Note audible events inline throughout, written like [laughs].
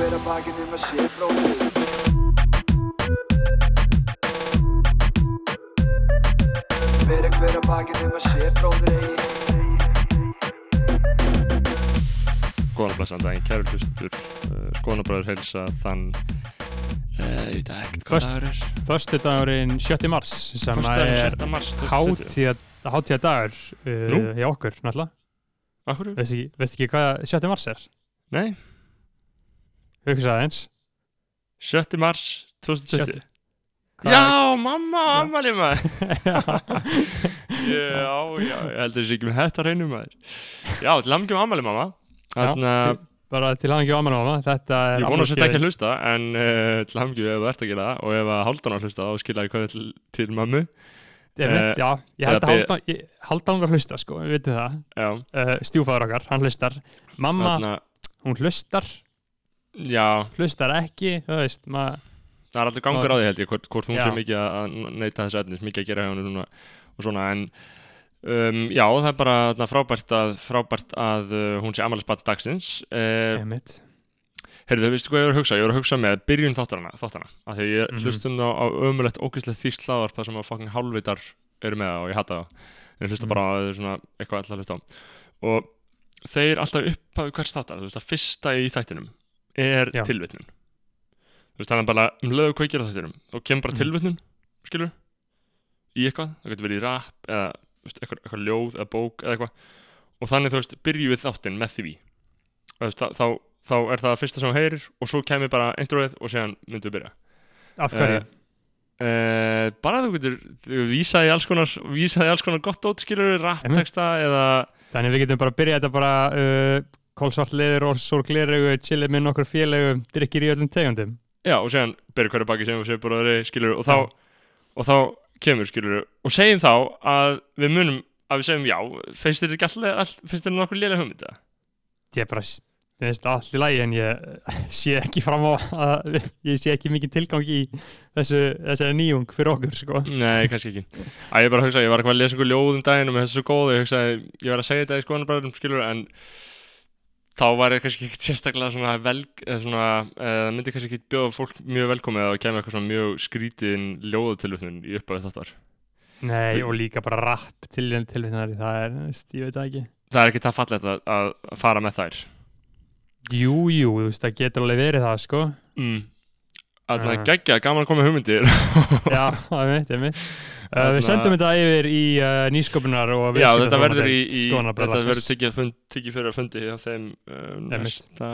hver að bakið um að sé bróðir Bera hver að bakið um að sé bróðir eigi Góðan blessan daginn, kæru hlustur uh, Skónabræður heilsa þann uh, ég veit ekkert hvað dagur er Föstu dagurinn 7. mars sem er 7. mars 2020 hátíða, dagur uh, hjá okkur náttúrulega. Veist ekki, veist ekki hvað 7. mars er? Nei, Hugsaði eins. 7. mars 2020 Sjötti. Hvað- Já, mamma, ammali maður [laughs] [laughs] Já, já, ég heldur þessi ekki með þetta reynum maður Já, til hamngjum ammali mamma Þannig Já, að til- bara til hann ekki ámæna máma. Þetta er ég vona að þetta ekki að hlusta En uh, til hamngjum ef þú ert að gera það Og ef að haldan að hlusta þá skilja ég hvað til, til mömmu Einmitt, eh, Já, ég held eða að be- halda, ég, halda hann að hlusta sko, við veitum það. Já, Uh, stjúfaður okkar, hann hlustar. Mamma, þannig að hún hlustar, Já, hlustar ekki, veist, það er alltaf gangur á því held ég hvort, hvort hún Já. sé mikið að- að neyta þessu efnis mikið að gera hjá núna og svona en um, já það er bara þarna, frábært að, frábært að uh, hún sé amalisbatt dagsins uh, heyrðu þau, veistu hvað ég voru að hugsa? Ég voru að hugsa með byrjun þáttana, þáttana af því að ég Mhm. hlustum á, á ömulegt ógæslegt þýst hlaðvarp sem að fucking hálfvitar eru með það og ég hata það ég hlusta Mhm. bara á það svona eitthvað alltaf að hlusta á og þeir alltaf upphafi hvers þáttar, þú veist að fyrsta í þættinum er Já. tilvitnun. Þú veist þannig að bara um lögu hvað gera þættinum. Þá kemur bara Mhm. tilvitnun, skilur í eitthvað, það getur verið í rap eða veist, eitthvað, eitthvað ljóð eða bók eða eitthvað. Og þannig þú veist, byrju við þáttinn með því. Veist, þá, þá, þá er það fyrsta sem þú heyrir og svo kemur bara introið og séðan myndum við byrja. Af hverju? Uh, bara þú getur þú vísaði alls konar vísaði alls konar gott ótskilur rappteksta eða Þannig við getum bara að byrja þetta bara uh, kólsvart leður og sór gleraugu, chillið með nokkur félögu, drikkir í öllum tegundum. já og séðan byrja hverju baki sem við séum bara þeirri skilur og þá Já. og þá kemur skilur og segjum þá að við munum að við segjum já finnst þér ekki alltaf all, finnst þér nokkur lélega hugmynd eða? Ég er bara, það veist, allt í lagi en ég [laughs] sé ekki fram á að ég sé ekki mikið tilgang í þessu, þessari nýjung fyrir okkur, sko. Nei, kannski ekki að ég bara hugsa, ég var eitthvað að lesa einhver ljóð um daginn og með þessu svo góð, ég hugsaði, ég var að segja þetta í skoðanabræðum skilur en þá var ég kannski ekkert sérstaklega svona eða svona, eða myndi kannski ekki bjóða fólk mjög velkomið að kemur eitthvað svona mjög skrítin ljóðatilvötnun í uppafið þáttar Nei, og líka bara rapp til tilvinnari, það er, ég veit það ekki. það er ekki það fallegt að, að fara með þær Jú, jú, þú veist, það getur alveg verið það, sko. mm. að það Ah. geggja, gaman að koma hugmyndir Já, [laughs] það er mitt, það er mitt. Uh, við sendum þetta yfir í uh, nýsköpunar og Já, þetta verður í, í þetta verður að tekið fyrir að fundi á þeim uh, Einmitt. næsta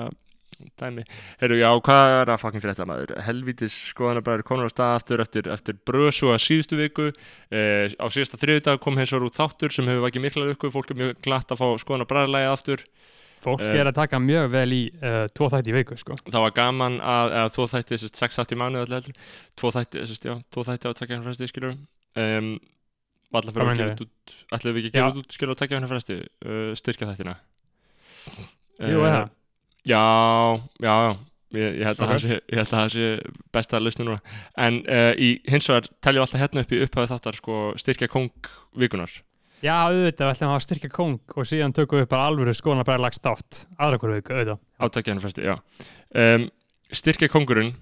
dæmi. Heyrðu, já, hvað er að fucking fyrir þetta maður? Helvítis skoðanabræður komur á stað aftur eftir, eftir brösu að síðustu viku uh, á síðasta þriðudag kom hins vegar út þáttur sem hefur vakið mikla viku, fólk er mjög glatt að fá skoðanabræðarlægi aftur Fólk Eh, er að taka mjög vel í uh, tvo þætti í viku, sko. það var gaman að, eða tvo þætti sérst, sex þætti mánuð allir tvo þætti, sérst, já, tvo þætti á fresti skilur um, og allar fyrir að gera meinarðu? út ætlum við ekki að gera Já. út skilur á tvekja hann fresti uh, styrkja þættina Jú, er það? já, já, já Ég, ég, held að Ok. það sé, ég held að það sé besta lausnu núna en uh, í hins vegar teljum alltaf hérna upp í upphafið þáttar sko, styrkja kong vikunar Já, auðvitað, við ætlum að hafa styrka kong og síðan tökum við bara alvöru skoðanabræðlags þátt aðra hverju viku, auðvitað. á tvekja hann fresti, já um, styrkja kongurinn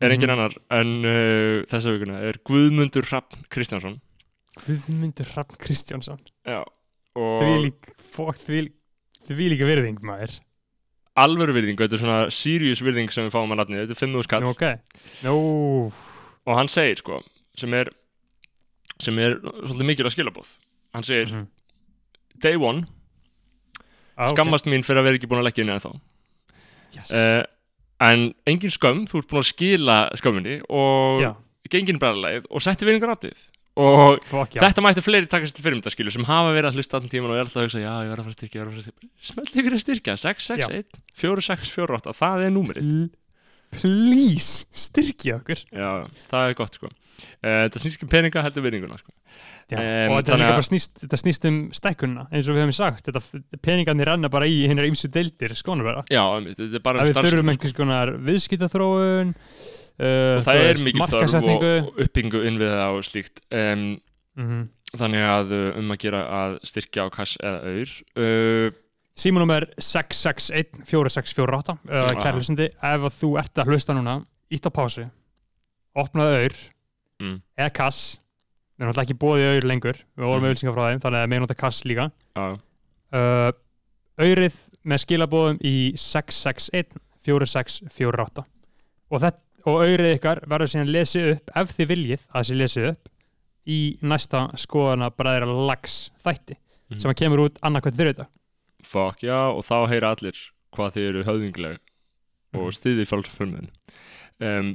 er engin Mhm. annar en uh, þessa vikuna er Guðmundur Hrafn Kristjánsson Guðmundur Hrafn Kristjánsson. Já, og Því lík, því, því líka virðing, maður. alvöru virðing, þetta er svona serious virðing sem við fáum að nafni, þetta er 5.000 kall Nú, ok. Nú, og hann segir sko, sem er sem er svolítið mikilvæg skilabóð hann segir, mhm. day one Ah, skammast mín fyrir að vera ekki búin að leggja inn eða þá Yes. uh, en engin skömm, þú ert búin að skila skömminni og Já, gengin bræðarleið og setti virðingar aflið og fokk já. þetta mættu fleiri takast til fyrirmyndaskilu sem hafa verið að hlusta allan tíman og er alltaf að hugsa, já, ég verð að fara að styrkja, ég verð að fara að styrkja smelt ykkur að styrkja, 6, 6, Já. 1 4, 6, 4, 8, það er númerið Pl- Please, styrkja okkur. Já, það er gott sko Þetta snýst ekki um peninga, heldur virðinguna sko. Já, Em, og þetta, er bara snýst, snýst um stækkunna eins og við hefum sagt, þetta, peningarnir renna bara í hinnar ymsu deildir skoðanabræða. Já, einmitt, þetta er bara um við þurfum einhvers konar viðskiptaþróun uh, og það er mikil þörf og, uppbyggingu innviða og slíkt um, mm þannig að uh, um að gera að styrkja á kass eða auður uh, Símanúmer 661 4648 uh, Já. Kæri hlustandi, ef þú ert að hlusta núna Ítt á pásu Opnaðu auður mm. eða kass Við erum alltaf ekki bóðið auður lengur Við vorum Mm. með auðlýsingar frá þeim Þannig að við nota kass líka Já, uh, Aurið með skilabóðum í 661 4648 Og, þetta, og aurið ykkar verður síðan lesið upp ef þið viljið að sé lesið upp í næsta skoðana bræðira lags þætti Mhm. sem að kemur út annarkvæmt þriðudag fuck já og þá heyra allir hvað þið eru höfðingleg og Mhm. stiðið frálsfölmöðin um,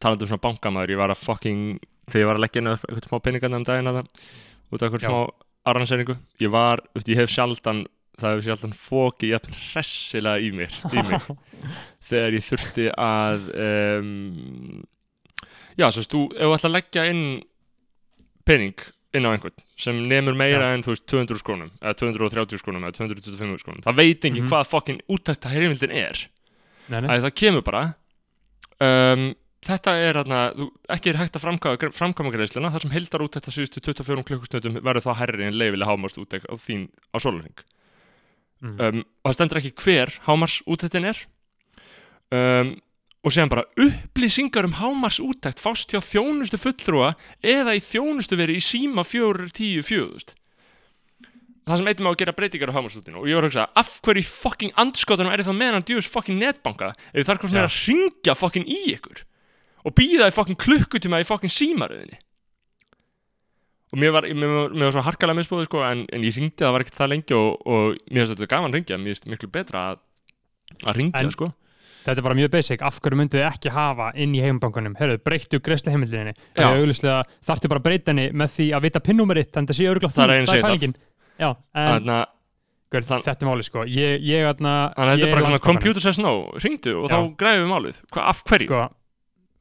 talandi um svona bankamæður ég var að fucking, þegar ég var að leggja inn eitthvað smá peningarna um daginn að það út af eitthvað Já. smá arranseringu ég var, þú veist, ég hef sjaldan það hefur sjaldan fókið jafn hressilega í mér, í mig [laughs] þegar ég þurfti að um, já, svo veist, þú ef þú ætla að leggja inn pening inn á einhvern sem nemur meira en þú veist 200 skrónum eða 230 skrónum eða 225 skrónum það veit ekki Mhm. hvað fokkin úttækta heimildin er Nei, nei. að það kemur bara um, þetta er þú, ekki er hægt að framkama, framkama greiðsluna þar sem heldar úttækta síðustu 24 klukkustundum verður það herri en leifilega hámarst úttækt á þín á sólarring Mm. um, og það stendur ekki hver hámars úttæktin er. Um, og séðan bara upplýsingar um hámars úttækt fást hjá þjónustu fulltrúa eða í þjónustu verið í síma 410 4000 það sem eitthvað með að gera breytingar á hámarsútinu og ég var að hugsa, af hverju fucking andskotanum er það með hann djús fucking netbanka? Það er hvað sem er að ringja fucking í ykkur og býða í fucking klukkutíma í fucking símaröðinni. Og mér var, mér, var- mér var svo harkalega misbúið sko, en, en ég ringdi það var ekkert það lengi og, og mér finnst þetta gaman að ringja mér finnst miklu betra að, að ringja En- sko. Þetta er bara mjög basic, af hverju myndið þið ekki hafa inn í heimbankunum, herruðu, breyttu greiðslu heimildinni þarftu bara að breyta henni með því að vita pinnúmeritt, þannig að sé auglustlega Það er pælingin þetta er máli sko. Ég, ég, atna, þannig að þetta er bara computer says no ringdu og Já. þá græfum við málið. Af hverju? sko,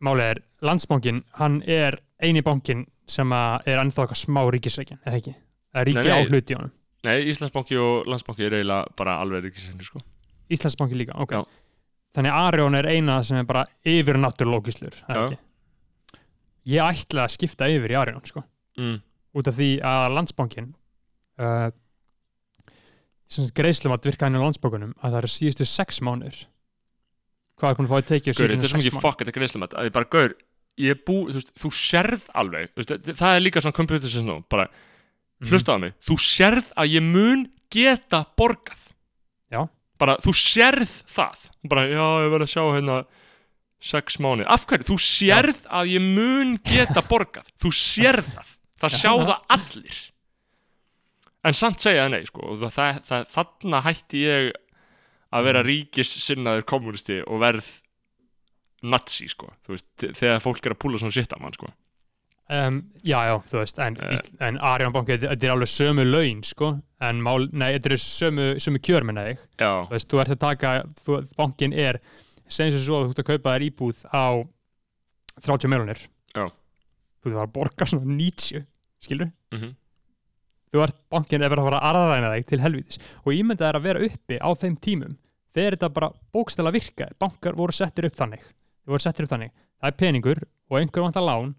málið er, landsbankin hann er eini bankin sem að er ennþá eitthvað smá ríkisreikin eða ekki, það er ríki á hluti í honum Nei, Íslandsbanki og Landsbanki er eiginlega bara alveg ríkisendur sko. Íslandsbanki líka, ok Já. þannig að Arjón er eina sem er bara yfir náttúrlókislur Já. ég ætla að skipta yfir í Arjón sko mm. út af því að landsbankin uh, sem sagt greiðslumat virka henni á landsbankunum að það eru síðustu sex mánuður hvað er búin að fá að tekið Gaur, þetta er svo mikið fuck, þetta er greiðslumat að ég bara, gaur, ég er bú, þú veist, þú sérð alveg, þú veist, það- það er líka svona computer says no, bara, Mhm. hlusta á mig. Þú sérð að ég mun geta borgað. Já. bara, þú sérð það. Bara, já, ég verð að sjá hérna sex mánuð, af hverju, þú sérð að ég mun geta borgað. Þú sérð það, það Já. sjá það allir. En samt segja það nei, sko. Það, það, það, þarna hætti ég að vera Mhm. ríkissinnaður kommunisti og verð nazi, sko, þú veist, þegar fólk er að púla svona shit að mann, sko. Um, já, já, þú veist en, uh, en Arjón banki, þetta er alveg sömu laun sko, en mál, nei, þetta er sömu, sömu kjör minna þig, þú veist, þú ert að taka þú, bankin er, segjum sem svo að þú ert að kaupa þér íbúð á 30 miljonir þú þarf að borga svona 90 skilur, mhm þú ert bankin er verið að fara að arðræna þig til helvítis. Og ímyndað er að vera uppi á þeim tímum þegar þetta bara bókstæla virka bankar voru settir upp þannig. Þeir voru settir upp þannig, það er peningur og einhver vantar lán,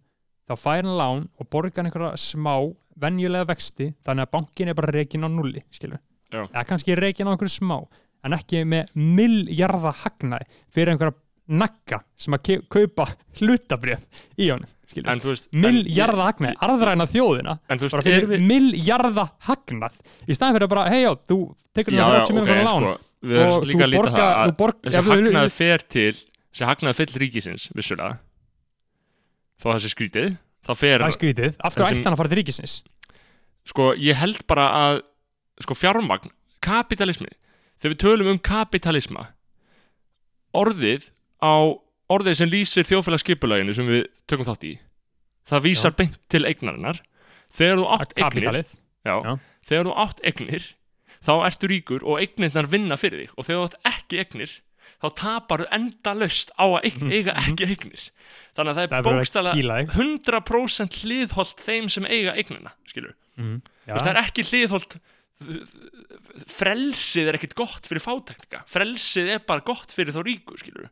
þá fær hann lán og borgar hann einhverja smá venjulega vexti, þannig að bankin er bara reikin á nulli, skilur eða kannski reikin á einhverju smá en ekki með milljarða hagnaði fyrir einhverja nagga sem að kaupa hlutabrjöf í honum, skilur en þú veist en- milljarða hagnaði, arðræna þjóðina. En þú bara fyrir við milljarða hagnað. Í staðin fyrir að bara, hei já, þú tekur náttúrulega já, 30 ok, miljonar en lán. sko og líta borga, það þú borg, þessi ef þú- hagnaði fer til þessi hagnaði fyll ríkisins, vissulega. Það sé skrítið þá fer, það skrítið, af hverju hann að fara til ríkisins? Sko, ég held bara að sko, fjármagn, kapitalismi þegar við tölum um kapitalisma orðið á orðið sem lýsir þjóðfélagsskipulaginu sem við tökum þátt í. Það vísar beint til eignarinnar. Þegar þú átt eignir Já. Já. Þegar þú átt eignir þá ertu ríkur og eignirnar vinna fyrir þig. Og þegar þú átt ekki eignir þá tapar þú endalaust á að eiga ekki eignir. Þannig að það Mhm, það er er verið að bókstala kýla þig. 100% hliðholt þeim sem eiga eignina skilur, Mhm. Veist, það er ekki hliðholt frelsið er ekkit gott fyrir fáteknika frelsið er bara gott fyrir þá ríku skilur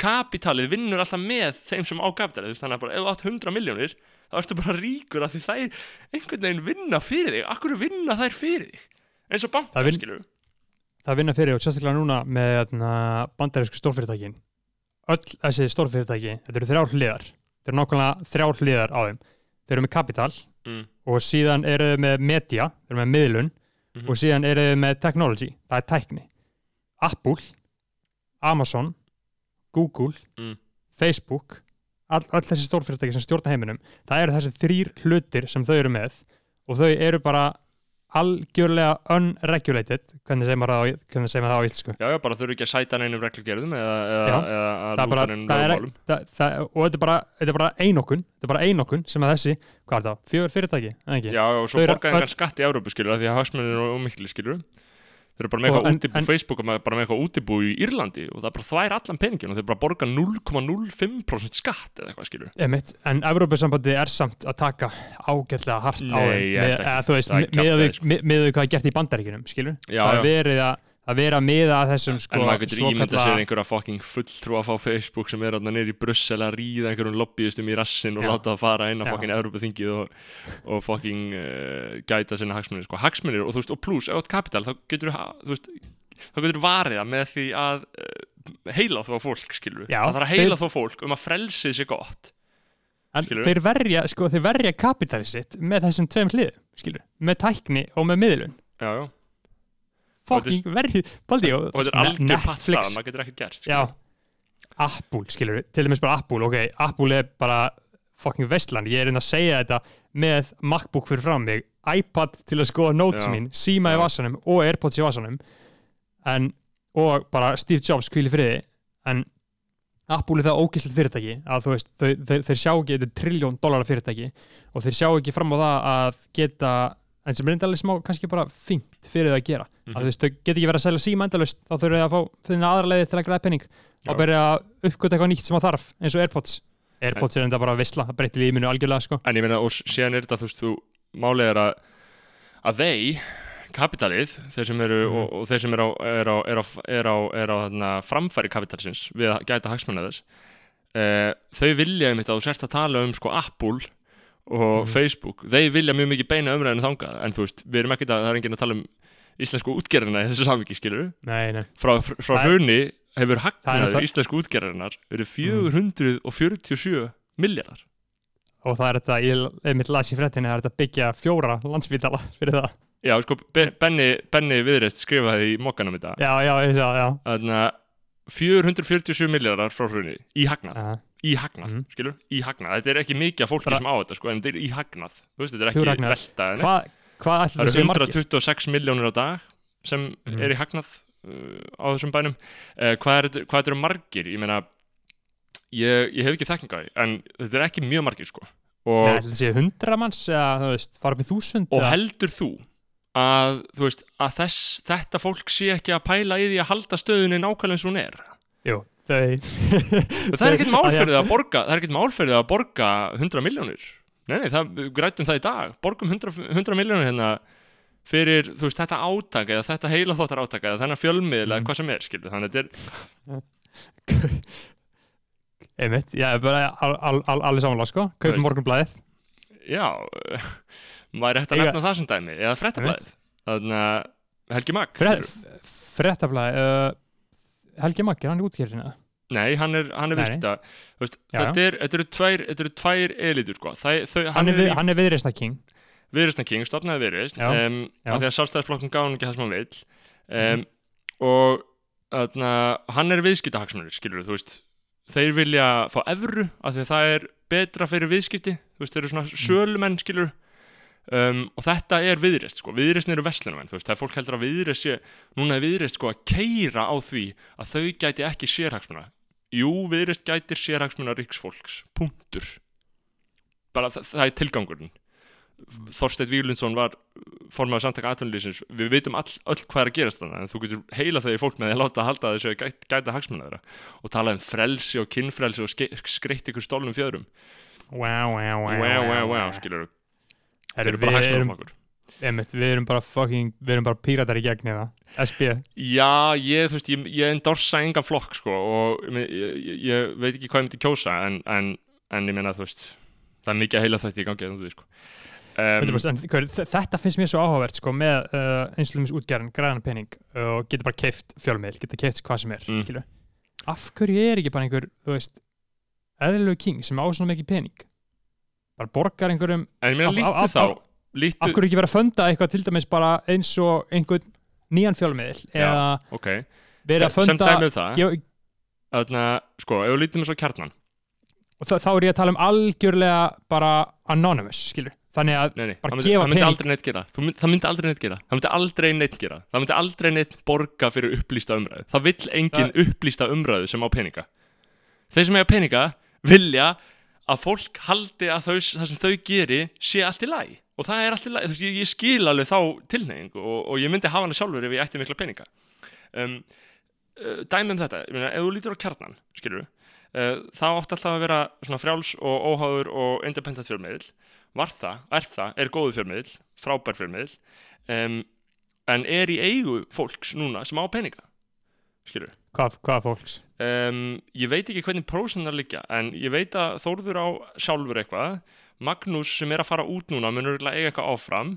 kapitalið vinnur alltaf með þeim sem á kapitalið þannig að bara ef þú átt 100 miljónir þá ertu bara ríkur af því þær einhvern veginn vinna fyrir þig. Akkur vinna þær fyrir þig? Eins og Það bankar vin- skilur það vinna fyrir og sérstaklega núna með hérna, bandarísku stórfyrirtækin. Öll þessi stórfyrirtæki þetta eru þrjár hliðar. Þetta eru nákvæmlega þrjár hliðar á þeim. Þeir eru með kapital mm. og síðan eru þau með media þeir eru með miðlun Mhm. og síðan eru þau með technology það er tækni. Apple, Amazon Google Mm. Facebook all, all þessi stórfyrirtæki sem stjórna heiminum það eru þessi þrýr hlutir sem þau eru með og þau eru bara algjörlega unregulated. Hvernig segir maður það á, íslensku? Já, já, bara þurfi ekki að sæta neinum reglugerðum eða, eða, eða að lúta neinum lögmálum. og þetta er bara, þetta er bara einokun þetta er bara einokun sem að þessi, hvað er það, fjögur fyrirtæki? Já, og svo Þau eru borgaði engan skatt í Európu skilur því að hagsmunir eru ómikli skilur Þeir eru bara með Og eitthvað útibú, Facebook með- bara með eitthvað útibú í Írlandi og það er bara þvær allan peningin og þeir bara borga 0,05% skatt eða eitthvað skilur Emitt, en Evrópusambandi er samt að taka ágætlega hart á þeim. Með, kjaftæði, sko. við hvað er gert í bandaríkinum, skilur Já, það já. er verið að, að vera að miða að þessum sko, en maður getur ímyndað sér svokalla- einhverja fucking fulltrú að fá Facebook sem er þarna neyri í Brussel að ríða einhverjum lobbyistum í rassin og Já. láta það fara inn á Já. fucking Európa-þingið og, og fucking uh, gæta sinna hagsmunir sko. hagsmunir og þú veist, og pluss, ert kapital þá getur þú þá getur varið það með því að uh, heila þó fólk, skilur Já, það þarf að heila þeir- þó fólk um að frelsið sé gott en skilurðu? þeir verja, sko, þeir verja kapitalið sitt með þessum tveim hliðum, skilur með tækni og með miðlun já. Fucking verið, baldi og, þetta er algjör pattstað, maður getur ekkert gert já. Apple, skilur til dæmis bara Apple, ok, Apple er bara fucking vestland, ég er inn að segja þetta með MacBook fyrir fram mig iPad til að skoða notes Já. mín síma í Já. vasanum og Airpods í vasanum. En, og bara Steve Jobs kvíli friði, en Apple er það ógæslega fyrirtæki að þú veist, þau, þeir, þeir sjá ekki, þetta er trilljón dólara fyrirtæki. Og þeir sjá ekki fram á það að geta, en sem er endalist smá kannski bara fínt fyrir það að gera Mhm. að þú veist, þau geta ekki verið að selja síma endalist þá þurfum við að fá finna aðra leiði til að græða penning og byrja að uppgöta eitthvað nýtt sem það þarf eins og Airpods Airpods er enda bara veistla, það breytir lífinu algjörlega sko. en ég meina, og síðan er þetta, þú veist, þú málið er að að þeir, kapitalið þeir sem eru, Mhm. og, og þeir sem eru á, er á, er á, er á, er á þarna, framfæri kapitalsins við að gæta hagsmunna þess uh, þau vilja einmitt að þú sért að tala um sko Apple og Mhm. Facebook þeir vilja mjög mikið beina umræðinu þangað en þú veist, við erum ekkert að, það er enginn að tala um íslensku útgerðina í þessu samviki, skilur Nei, nei, frá, frá Það er- hruni hefur Það er hagnaður það- íslensku útgerðarinnar verið 447 miljardar og það er þetta, ég einmitt las í fréttinni það er þetta byggja fjóra landsbítala [laughs] fyrir það, Já, sko, Be- Benni, Benni Viðreist skrifaði í mokkanum þetta já, já, já, já, já. Þannig að 447 miljardar frá hrunni í hagnað, Aha. Í hagnað, Mhm. skilur, í hagnað. Þetta er ekki mikið af fólki Bara- sem á þetta, sko, en þetta er í hagnað. Þú veist, þetta er ekki velta en Hvað, hvað ætli Það það eru margir? 126 miljónir á dag sem Mhm. er í hagnað uh, á þessum bænum. Uh, hvað, er, þetta- hvað þetta eru margir, ég meina ég, ég hef ekki þekkinga en þetta er ekki mjög margir, sko. Og, Nei, það séu hundra manns eða, þú veist, fara upp í þúsund og eða- heldur þú að, þú veist, að þess, þetta fólk sé ekki að pæla í því að halda stöðunni nákvæmlega eins og hún er? Jú, þau það er ekkert mál Að- borga það er ekkert mál fyrir það að borga 100 miljónir nei, nei, það, grætum það í dag. Borgum 100, 100 miljónir hérna fyrir, þú veist, þetta átaka eða þetta heila þóttar átaka eða þennan fjölmiðl eða Mm. hvað sem er, skilur, þannig að þetta er [laughs] einmitt, já, bara al, al, al, alveg samanlega sko, kaupum morgunblæðið já, [laughs] maður er hægt að nefna það sem dæmi eða frettablaðið, þannig að Helgi Mag, fréttablaði uh, Helgi Maggi, hann er útgerðina nei, hann er, hann er þú veist, Já, þetta, er, þetta eru tvær þetta eru tvær elitur, sko. Þæ, þau, hann er, í- við, hann er viðreisna king. Viðreisna King, stopnaði Viðreisn Já, um, af því að sjálfstæðisflokkum gaf hann ekki það sem hann vill um, Mhm. og þarna, hann er viðskiptahagsmunir skilur þú veist. Þeir vilja fá evru af því að það er betra fyrir viðskipti þú veist, þeir eru svona Mhm. sölumenn skilur um, og þetta er viðreist sko, viðreistn eru veslunumenn, þú veist, það er fólk heldur að viðreist sé, núna er viðreist sko að keira á því að þau gæti ekki sérhagsmuna jú, viðreist gætir sérhagsmuna ríksfólks, punktur. Bara það, það er tilgangurinn. Þorsteinn Víglundsson var formaður samtaka atvinnulísins við vitum all, öll hvað er að gerast þannig en þú getur heila þegar fólk með því að láta halda þessu að gæta, gæta hagsmuna þeirra. Og tala um frelsi og kinnfrelsi og skreitt ykkur stólnum fjöðrum. Wow, wow, wow, wow, wow, wow, skilur þeir Herru, eru bara við erum, hagsmunaflokkur einmitt, við erum bara fucking við erum bara píratar í gegn hérna SB, Já, ég, þú veist, ég, ég endorsa engan flokk sko og ég, ég, ég veit ekki hvað ég myndi kjósa en, en, en ég meina, þú veist það er mikið að heila þetta í gangi þannig, sko. um, 100%, en hver, þetta finnst mér svo áhugavert sko, með uh, einslumis útgerðin, græðan pening og getur bara keift fjölmiðl, getur keift hvað sem er Mm. mm. af hverju er ekki bara einhver þú veist, eðlilegu king sem á svona mikið pening bara borgar einhverjum en ég meina af- þá lítu, hverju ekki vera að funda eitthvað til dæmis bara eins og einhvern nýjan fjölmiðl Já. eða ok, verið að sem funda dæmi um það. Gefa- þarna, sko, ef við lítum kjarnan. Og þá, þá er ég að tala um algjörlega bara anonymous, skilur þannig að Nei, nei, Bara það myndi, gefa það pening. Það myndi aldrei neitt gera. Það myndi aldrei neitt gera. Það myndi aldrei neitt borga fyrir upplýsta umræðu. Það vill engin upplýsta umræðu sem á peninga. Þeir sem eiga peninga vilja að fólk haldi að þau, það sem þau geri sé allt í lagi og það er allt í lagi, þú veist, ég, ég skil alveg þá tilneying og, og ég myndi hafa hana sjálfur ef ég ætti mikla peninga. Um, uh, dæmi um þetta, ég meina, ef þú lítur á kjarnan skilur uh, það átti alltaf að vera svona frjáls og óháður og independent fjölmiðl var það, er það, er góðu fjölmiðl frábær fjölmiðl um, en er í eigu fólks núna sem á peninga skilur hvað, hvað fólks? Um, ég veit ekki hvernig prósentar liggja en ég veit að Þórður á sjálfur eitthvað Magnús sem er að fara út núna munur eiga eitthvað áfram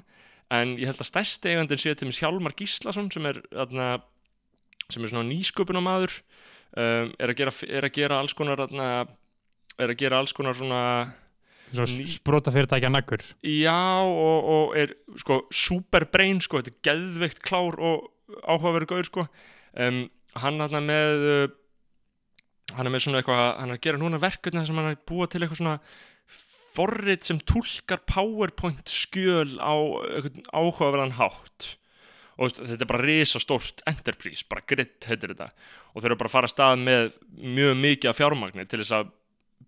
en ég held að stærsti eigandinn sé til mér Hjálmar Gíslason sem er, þarna, sem er svona nýsköpunamaður um, er, er að gera alls konar þarna, er að gera alls konar svona svo Ný- sprota fyrirtækja naggur. Já, og, og er sko superbrain, sko, þetta er geðveikt klár og áhugaverið gaur, sko. Um, hann hann með uh, hann er með svona eitthvað hann er að gera núna verkefni þar sem hann er búa til eitthvað svona forrit sem túlkar PowerPoint skjöl á áhugaverðan hátt. Og þetta er bara risastórt enterprise, bara gritt heitir þetta. Og þeir eru bara að fara að stað með mjög mikið af fjármagni til þess að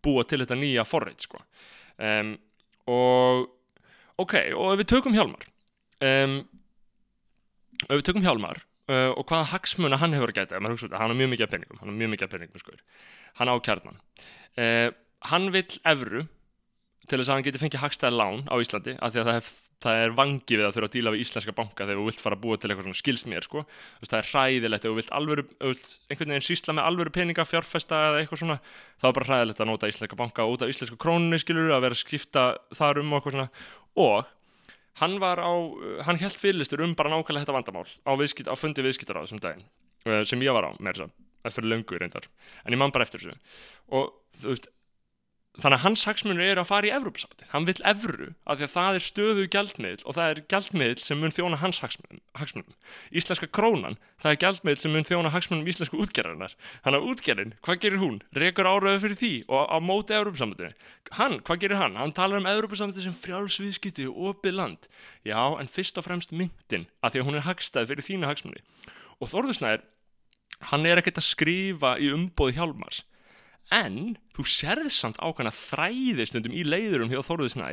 búa til þetta nýja forrit sko. um, og ok, og við tökum Hjálmar um, við tökum Hjálmar uh, og hvaða hagsmuna hann hefur út, hann har mjög mikið af peningum hann har mjög mikið af peningum, sko. Hann á kjarnan. Uh, hann vill evru til þess að hann geti fengið hagstæða lán á Íslandi af því að það, hef, það er vangi við að þurfa að díla við íslenska banka þegar þú vilt fara að búa til eitthvað svona skils mér sko. Það er hræðilegt ef þú vilt, alvöru, einhvern veginn sísla með alvöru peninga fjárfesta eða eitthvað svona þá er bara hræðilegt að nota íslenska banka út af íslensku krónunni skilur að vera að skipta þar um og eitthvað svona. Og hann var á, hann held fyrirlistur um bara nákvæmlega þetta vandamál á, viðskipt, á fundi viðskiptaráð sem daginn eh, sem ég var á, með þess að fyrir löngu reyndar, en ég man bara eftir þessu. Og þú veist þannig að hans hagsmunur eru að fara í Evrópusambandi hann vill evru af því að það er stöðu gjaldmiðl og það er gjaldmiðl sem mun þjóna hans hagsmunum, hagsmunum. Íslenska krónan, það er gjaldmiðl sem mun þjóna hagsmunum íslensku útgerðarnar hann að útgerðin, hvað gerir hún? Rekur áraðu fyrir því og á móti Evrópusambandinu hann, hvað gerir hann? Hann talar um Evrópusambandi sem frjálsviðskipti og opið land já, en fyrst og fremst myndin af því að hún er hagstæð fyrir en þú sérð samt ákvæmna þræði stundum í leiðurum hjá Þóruði Snæ.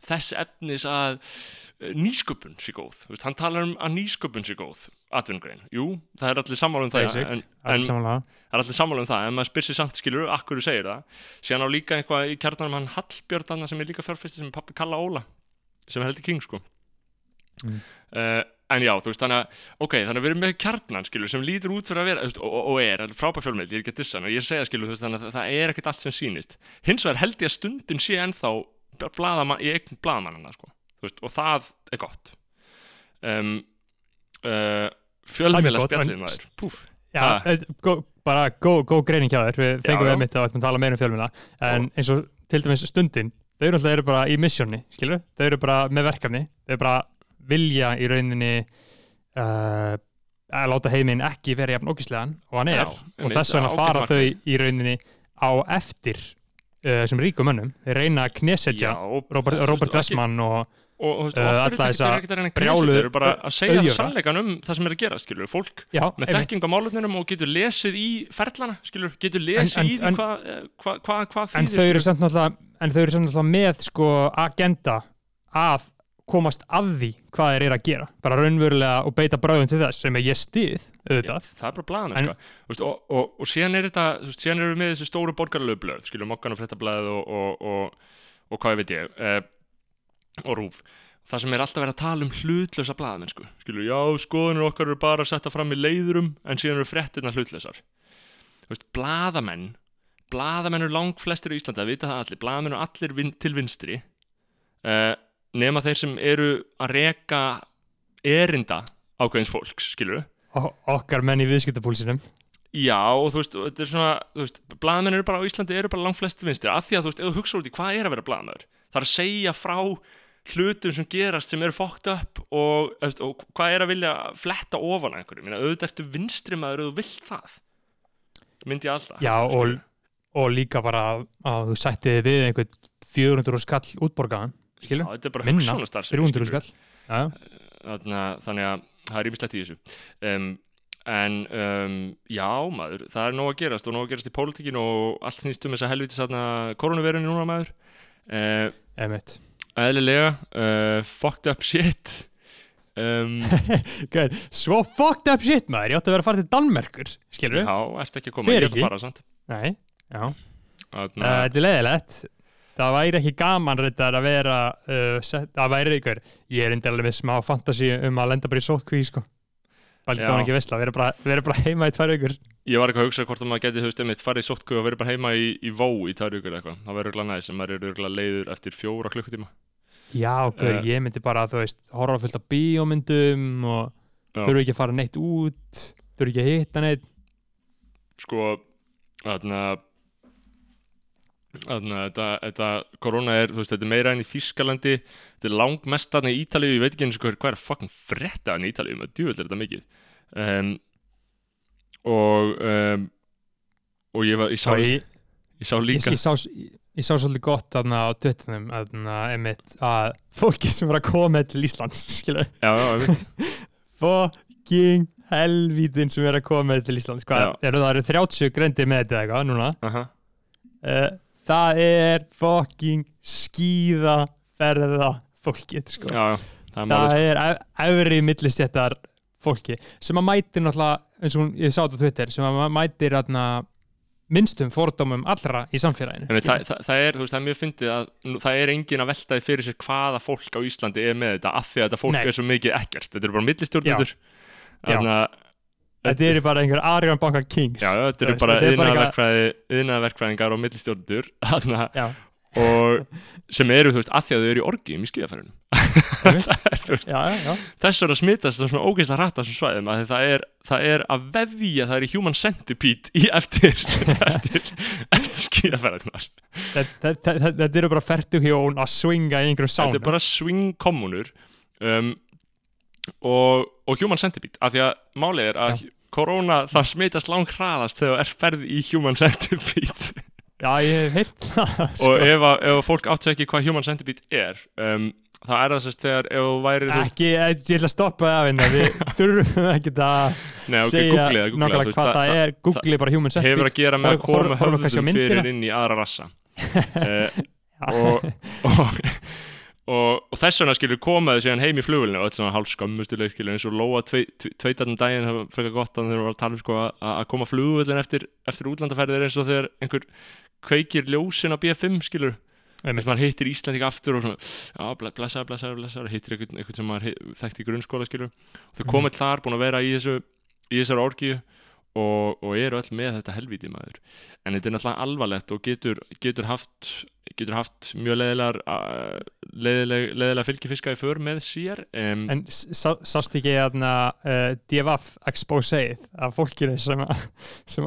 Þess efnis að eh, nýsköpun sé góð, veist, hann talar um að nýsköpun sé góð, atvinnugrein. Jú, það er allir sammála um það Basic, en, en það er allir sammála um það, en maður spyr sér samt skilur akkur þú segir það, síðan á líka eitthvað í kjarnanum hann Hallbjörn sem er líka fjárfesti sem pappi Kalla Óla, sem heldur king sko. Mm. uh, en já, þú veist, þannig að ok, þannig að við erum með kjarnan, skilur, sem lítur út fyrir að vera, og, og, og er, frábær fjölmiðl ég er ekki að dissa og ég segja, skilur, þú veist, þannig að það er ekkert allt sem sýnist, hins vegar held ég að stundin sé ennþá blaðamann, í eign blaðamannana, sko, þú veist, og það er gott um, uh, fjölmiðla gott, en- spjallið maður, púf Já, Ha. eh, gó- bara góð gó greining hjá þér, við fengum já. við mitt að við tala meira um fjölmuna, en eins og til dæmis stundin, þau eru alltaf bara í missjónni, skilur, þau eru bara með verkefni, þau eru bara vilja í rauninni uh, að láta heiminn ekki vera jafn ógíslegan og hann er, Já, og þess vegna fara þau í rauninni á eftir uh, sem ríkum mönnum, þeir reyna að knesetja Robert, Robert Westman og og, Uh, alltaf ekkert að brjálu- þeir eru bara að segja sannleikan um það sem er að gera, skilur, fólk já, með þekking á málefnunum og getur lesið í ferlana, skilur, getur lesið En- í en- hvað hva, hva, hva en þýðir þau en þau eru samt náttúrulega með sko agenda að komast að því hvað þeir eru að gera bara raunverulega og beita bráðum til þess sem ég stið auðvitað það er bara blaðan En- sko. veist, og, og, og síðan er þetta veist, síðan erum við með þessi stóru borgarlegu blöð skilur, mokkan og fréttablaðið og, og, og, og hvað veit ég eh, og rúf það sem er alltaf verið að tala um hlutlösa blaðamenn sko. skilur, já, skoðunir okkar eru bara að setja fram í leiðurum en síðan eru þú veist, blaðamenn blaðamenn eru lang flestir í Íslandi að vita það allir, blaðamenn eru allir vin, til vinstri uh, nema þeir sem eru að reka erinda ákveðins fólks, skilur O okkar menn í viðskiptapúlsinum. Já, og þú veist, þetta er svona, þú veist, blaðmenn eru bara á Íslandi eru bara langt flesti vinstri, af því að þú veist, ef þú hugsa út í hvað er að vera blaðmennur, það er að segja frá hlutum sem gerast sem eru fókt upp og, og hvað er að vilja fletta ofan einhverju, minna, auðvitað ertu vinstri maður og þú vilt það, myndi alltaf. Já, og, og líka bara að þú sættið við einhvern 400 skall útborgaðan skilur, minna, hugsunastar 300 skall. Já, þannig að það er ímislegt í þessu. Um, en um, já maður, það er nóg að gerast og nóg að gerast í pólitíkin og allt snýst um þess að helviti þarna koronavirunni núna maður. Uh, emitt eðlilega uh, fucked up shit. Um, [laughs] Svo fucked up shit maður, ég átti að vera að fara til Danmerkur skilur já, ertu ekki að koma? Fer ég er að fara samt. Nei, já. Þarna, Uh, þetta er leiðilegt það væri ekki gaman reyndar að vera uh, set, það væri ykkur ég er reyndar alveg með smá fantasi um að lenda bara í sótkví sko. Já. gáðan ekki veistla, vera bara, vera bara heima í tvær ykkur ég var ekki að hugsa hvort að maður geti veist, einmitt, farið í sótku og verið bara heima í, í vó í tvær eða eitthvað, það verður örgulega næst sem maður er örgulega leiður eftir fjóra klukkutíma. Já, gaur, Eh. ég myndi bara, þú veist, horfa fullt af bíómyndum og þurfu ekki að fara neitt út þurfu ekki að hitta neitt sko þarna þarna þetta, þetta korona er, þú veist, þetta er meira enn í Þískalandi þetta er langmest þarna í Ítalíu ég veit ekki eins og hvað er, hvað er fucking frétta enn í Ítalíu með djúvel er þetta mikið. Um, og um, og ég var, ég sá, ég, ég sá líka ég, sá, sá svolítið gott þarna á Twitterum þarna, einmitt, að fólki sem var að koma til Íslands [laughs] skilur, já, já, veit, [laughs] fucking helvítin sem er að koma til Íslands. Hvað, eru það eru 30 grendir með þetta eða eitthvað núna? Aha. Uh, það er fucking skíða ferða fólkið sko. já, já, það er það málið, er efri millistjættar fólki sem að mætir náttúrulega eins og hún- ég sá þetta á Twitter sem að mætir atna, minnstum fordómum allra í samfélaginu. Einmitt, það, það, það er, þú veist, það er mjög fyndið að það er engin að veltaði fyrir sér hvaða fólk á Íslandi er með þetta af því að þetta fólk Nei. er svo mikið ekkert. Þetta eru bara millistjórnendur. Þannig að þetta eru bara einhver Arjón Banka Kings. Já, þetta eru bara þetta er yðnaðarverkfræðingar og [laughs] já, og sem eru, þú veist, að því að þau eru í orgiðum í [laughs] já. þess að smitast það svona ógeðslega á þessum svæðum að það er, það er að vefja það er í human centipede í eftir [laughs] eftir, eftir skíðafærunar Þetta, þetta, þetta, þetta eru bara ferdu hjón að swinga í einhverjum þetta sánu er bara swing kommunur um, og, og human centipede af því að málið er að korona það smitast langt hraðast þegar er ferð í human centipede já, ég hef heyrt það sko. og ef, að, ef fólk átt sig ekki hvað human centipede er um, það er það sérst þegar ef þú væri ekki, ég ætla að stoppa það af henni við þurfum ekki að Nei, ok, segja nákvæmlega hvað það er googlið bara human centipede hefur að gera með að koma höfðum fyrir inn í aðra rassa uh, og, og, og, og þess vegna skilur komaðu síðan heim í flugulinu og öll svona hálf skammustuleg skilur eins og Lóa tveitarnum daginn það frekar gott að þeir var að tala um sko að, koma flugulin eftir, eftir útlandaferðir eins og þegar einhver kveikir ljósin á B5 skilur. Þess að maður hittir Íslandík aftur og svona já, ble- blessaður, blessaður, blessaður hittir einhvern, einhvern sem maður þekkti í grunnskóla skilur. Og þau komið þar búin að vera í þessu í þessari orgíu og, og eru öll með þetta helvíti maður. En þetta er náttúrulega alvarlegt og getur, getur haft getur haft mjög leðilegar uh, leðileg, leðilega fylgifiska í för með sér um, En sást ekki að uh, DFF exposeið af fólkinu sem að sem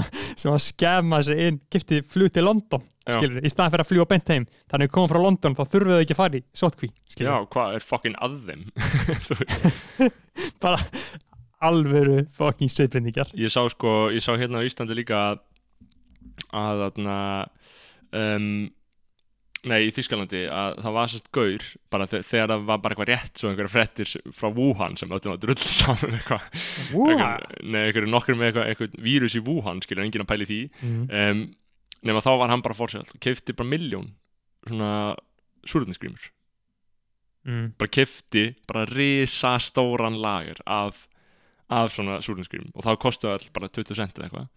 að, [laughs] skemma sig inn, kipti flug til London skilur, í staðan fyrir að fljúa beint heim. Þannig að við komum frá London þá þurfum við ekki að fara í sótkví, já, hvað er fucking að þeim? [laughs] [laughs] Bara alvöru fucking sviðbreyningar ég sá sko, ég sá hérna á Íslandi líka að að þarna um, nei, í Þískalandi að það var sérst gaur bara þe þegar það var bara eitthvað rétt svo einhverja frettir frá Wuhan sem öllum að drull saman eitthvað nei, einhverju nokkur með eitthvað, eitthvað vírus í Wuhan skilur enginn að pæli því mm. um, nema þá var hann bara fórsett og kefti bara miljón svona súrðninsgrímur Mm. bara kefti bara risastóran lager af, af svona súrðninsgrímum og þá kostu all bara 20 cent eða eitthvað.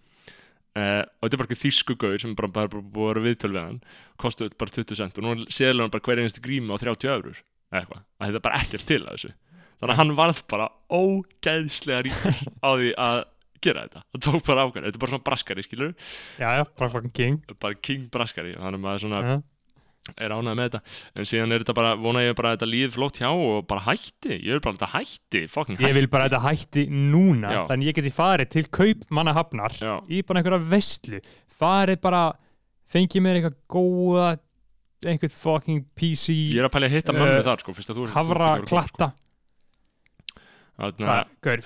Uh, og þetta er bara ekki þýsku gaur sem bara, bara, bara búið að vera viðtöl við hann kostu bara 20 cent og nú séðlega hann bara hver einstu grími á 30 eurur eða eitthvað, að þetta er bara ekkert til að þessu. Þannig að hann varð bara ógeðslega ríkur á því að gera þetta, það tók bara ákvæmlega þetta er bara svona braskari skilur já, já, bara fucking king. Bara king braskari. Þannig að maður svona ja. Er ánægð með þetta en síðan er þetta bara, vona ég bara að þetta líði flott hjá og bara hætti, ég vil bara að þetta hætti fucking Ég hætti vil bara að þetta hætti núna Já. þannig ég geti farið til kaup manna hafnar Já. í bara einhverja veistlu farið bara, fengið mér eitthvað góða einhvern fucking PC ég er að pæla að hitta mömmu Eh, þar sko, fyrst að þú ert havra góð, sko. Gaur,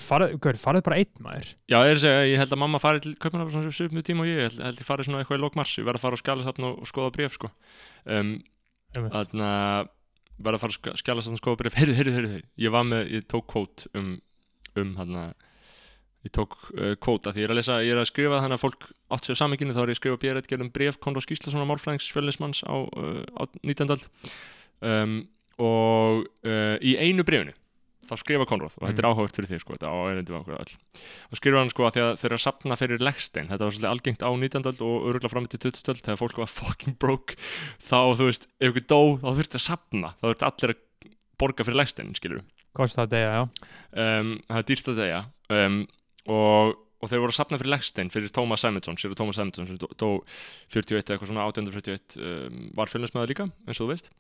farið, bara einn maður. Já, ég er að segja, ég held að mamma farið til Kaupmannafar svona svipnum tíma og ég, ég held, held ég farið svona eitthvað í lók mars, ég verð að fara á skjálasafn og, skoða bref, sko. Um. Þannig að verð að fara á skjálasafn og skoða bref [laughs] heyrðu, heyrðu, heyrðu, ég var með, ég tók kvót um, um hann ég tók uh, kvót að því ég er að lesa, ég er að skrifa þannig að fólk átt sér saminginu, þá er ég að skrifa bérið um bref Konrad Gíslasonar Málfræðings uh, á 19. öld. Um, og uh, í einu brefinu þá skrifa Konrad og þetta er áhugavert fyrir því sko, þetta á erindi við okkur öll og skrifa hann sko að því að þeir eru að sapna fyrir leggstein þetta var svolítið algengt á 19. öld og öruglega fram til 20. öld þegar fólk var [laughs] fucking broke þá þú veist, ef ykkur dó þá þurfti að sapna, þá þurfti allir að borga fyrir leggstein, skilur Kosta að degja, já um, það er dýrt að degja um, og, og þeir voru að sapna fyrir leggstein fyrir Thomas Simonsson, sér Thomas Simonsson sem dó, dó 41 eða eitthvað svona 1841 um, var fjölnismæður líka, eins og þú veist.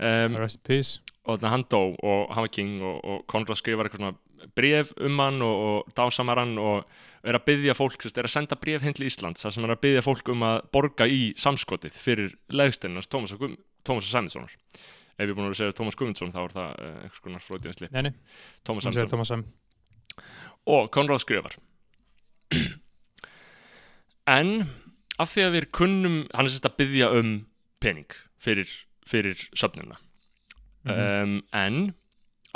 Um, og þannig að hann dó og hann var king og, og Konrad skrifar eitthvað svona bref um hann og, og dásamar hann og er að byggja fólk, er að senda bref heim til Íslands þar sem er að byggja fólk um að borga í samskotið fyrir legsteinast Tómas og Sæminssonar ef er búin að segja Tómas Guðmundsson þá er það uh, einhvers konar flótiðansli Tómas hún segir Sæminsson Thomas Sam og Konrad skrifar [clears throat] en af því að við kunnum hann er sérst að byggja um pening fyrir, fyrir söfnuna. Um, en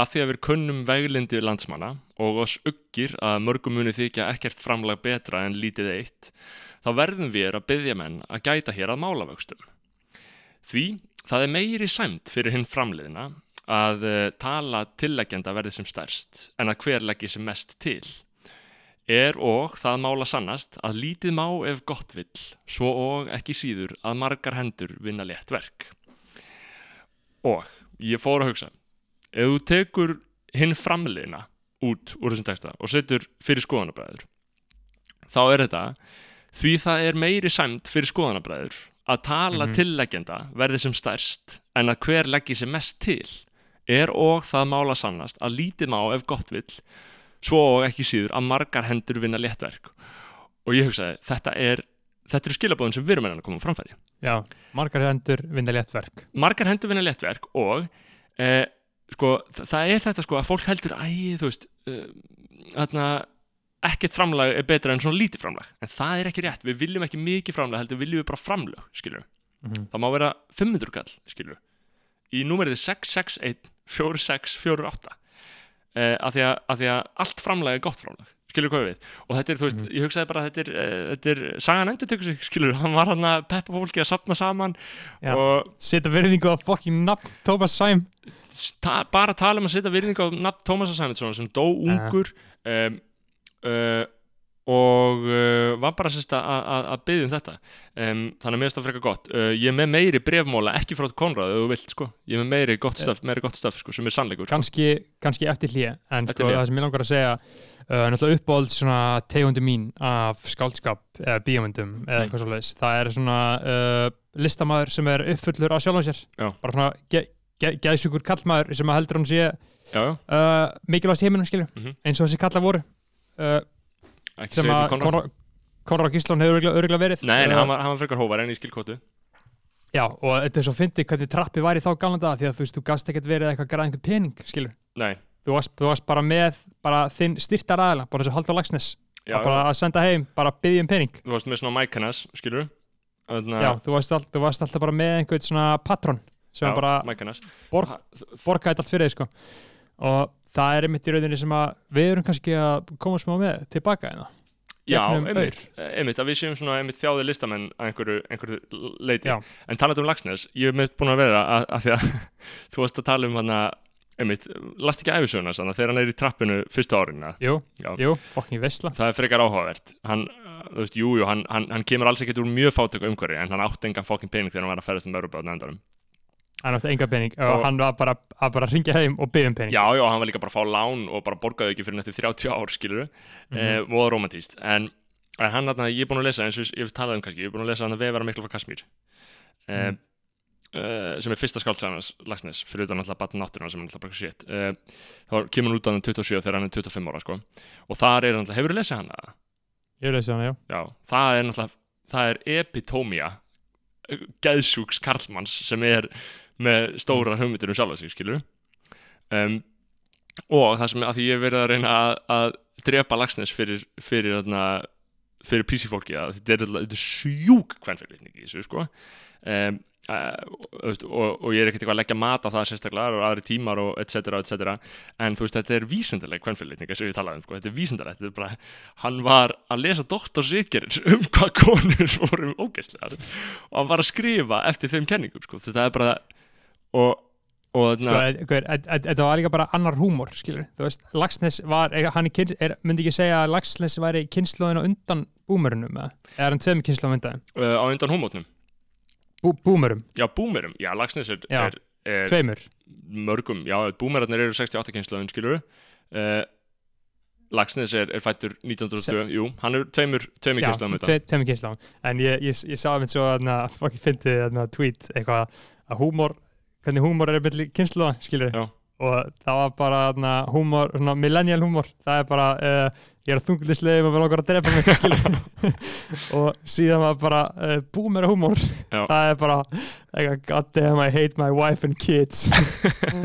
að því að við kunnum veglindi landsmanna og oss uggir að mörgum muni þykja ekkert framlag betra en lítið eitt þá verðum við að byggja menn að gæta hér að málavöxtum. Því það er meiri sæmt fyrir hinn framliðina að uh, tala tilleggjanda verði sem stærst en að hver leggi sem mest til er og það mála sannast að lítið má ef gott vill svo og ekki síður að margar hendur vinna létt verk og ég fór að hugsa ef þú tekur hinn framliðina út úr þessum texta og setur fyrir skoðanabræður þá er þetta því það er meiri sæmt fyrir skoðanabræður að tala Mhm. tilleggjenda verði sem stærst en að hver leggi sem mest til er og það mála sannast að lítið má ef gott vill svo og ekki síður að margar hendur vinna léttverk. Og ég hugsaði þetta er þetta eru skilabóðin sem við erum að koma framfæri. Já, margar hendur vinna létt verk margar hendur vinna léttverk og eh, sko, þa- það er þetta sko að fólk heldur æ, þú veist uh, þarna, ekkert framlag er betra en svona lítið framlag. En það er ekki rétt, við viljum ekki mikið framlag heldur viljum við bara framlag, skilur Mhm. það má vera 500 kall, skilur í númerið 661 4648 eh, af, því að, af því að allt framlag er gott framlag skilur hvað við og þetta er, þú veist, Mhm. ég hugsaði bara þetta er, uh, þetta er sagan endur tökur sig, [laughs] skilur, hann var hann að peppa fólki að sapna saman Já. og Seta verðingu á fucking nafn Thomas Sam ta bara tala um að setja virðingu á nafn Tómasar Sæmundsson sem dó ungur um, uh, og uh, var bara sérst að- byggja um þetta um, þannig að mér finnst það frekar gott uh, ég er með meiri brefmóla, ekki frá Konrad ef þú vilt sko, ég er með meiri gott stöf meiri gott stöf sko, sem er sannleikur sko. kannski, kannski eftir hlýja en Eftir sko, hlé. það sem ég langar að segja uh, náttúrulega uppáhald svona tegundi mín af skáldskap eða bíómyndum eða Mm. eitthvað svoleiðis það er svona uh, listamæður sem er uppfullur á sjálfum sér Já. bara svona ge ge geðsjúkur kallmaður sem að heldur hann sé uh, mikilvægast heiminum skilju Mhm. eins og þessi kallar voru uh, sem að Konrad Gíslán hefur örgulega, verið. Nei, nei, hann var, var frekar hóvar en í skilkótu Já, og þetta er svo fyndið hvernig trappi var í þá galanda því að þú veist, þú gast ekkert verið eitthvað að græða einhvern pening, skilur. nei, Þú varst, þú varst bara með bara þinn styrtar aðeila, bara eins og Haldur Lagsnes, já, bara að senda heim, bara byggja um pening. þú varst með svona Mækanas, skilur Þannig Já, þú varst, all, þú varst alltaf bara með einhvern svona patron sem já, bara borgaði allt fyrir þig, sko. Og það er einmitt í rauninni sem að við erum kannski að koma smá með tilbaka hérna. Já, gegnum einmitt, einmitt, að við séum svona einmitt þjáði listamenn að einhverju, einhverju leiti Já. en talað um Lagsnes, ég hef mitt búin að vera að, að því að [laughs] þú varst að tala um hann að einmitt, last ekki æfisöguna sann þegar hann er í trappinu fyrstu árin Jú, Já. jú, fucking veistla. það er frekar áhugavert hann, þú veist, jú, jú, hann, hann, hann kemur alls ekkert úr mjög fátöku umhverfi en hann átti engan fokkin pening þegar hann var að ferðast um á nefndarum Hann átti enga pening og, Og- hann var bara að bara ringja heim og byggja um pening. Já, já, hann var líka bara að fá lán og bara borgaði ekki fyrir næstu 30 ár, skilur Mhm. eh, og romantíst en, en hann, þarna, ég er búin að lesa eins og ég hef talað um kannski, ég er búin að lesa hann að vefara miklu frá Kasmír eh, Mhm. uh, sem er fyrsta skáldsagan Lagsnes, fyrir utan alltaf batn náttúruna sem er alltaf bara shit uh, þá kemur hann út á hann 27 þegar hann er 25 ára sko. og þar er alltaf, hefur þú lesið hana? Ég lesi hana, já Já, það er með stóra hugmyndir um sjálfa sig skilur um, og það sem að því ég verið að reyna að, að drepa Lagsnes fyrir fyrir, fyrir PC fólki að þetta er, þetta er sjúk kvennfélitning í þessu sko um, og, og, og ég er ekkert eitthvað að leggja mat á það sérstaklega og aðri tímar og et cetera, et en þú veist þetta er vísindaleg kvennfélitning sem við talaðum, sko. þetta er vísindalegt þetta er bara, hann var að lesa doktorsritgerins [laughs] um hvað konur voru ógeðslegar og hann var að skrifa eftir þeim kenningum, sko. þetta er bara og, Sko, þetta var líka bara annar húmor, skilur Þú veist, Lagsnes var, hann er, myndi ekki segja að Lagsnes væri kynnslóðin á undan búmörunum eða? Er hann tveim kynnslóðin undan? Uh, á undan hómótnum Bú, búmörum, já, búmerum, já, Lagsnes er, Já. er, er tveimur. mörgum, já, búmerarnir eru 68 kynslaðum, skilur uh, Lagsnes er, er fættur 1902, jú, hann er tveimur, tveimur Já, kynslaðum tve, tveimur kynnslóðin en ég, ég, ég sá að minn svo að fokki fyndi að tweet eitthvað að húmor hvernig húmor er milli kynnslóða, skilur Já. og það var bara na, húmor, svona millennial húmor. Það er bara, uh, ég er þunglislega og vil okkar að drepa mig, [laughs] skilur og síðan var bara uh, boomer húmor, það er bara god damn I hate my wife and kids.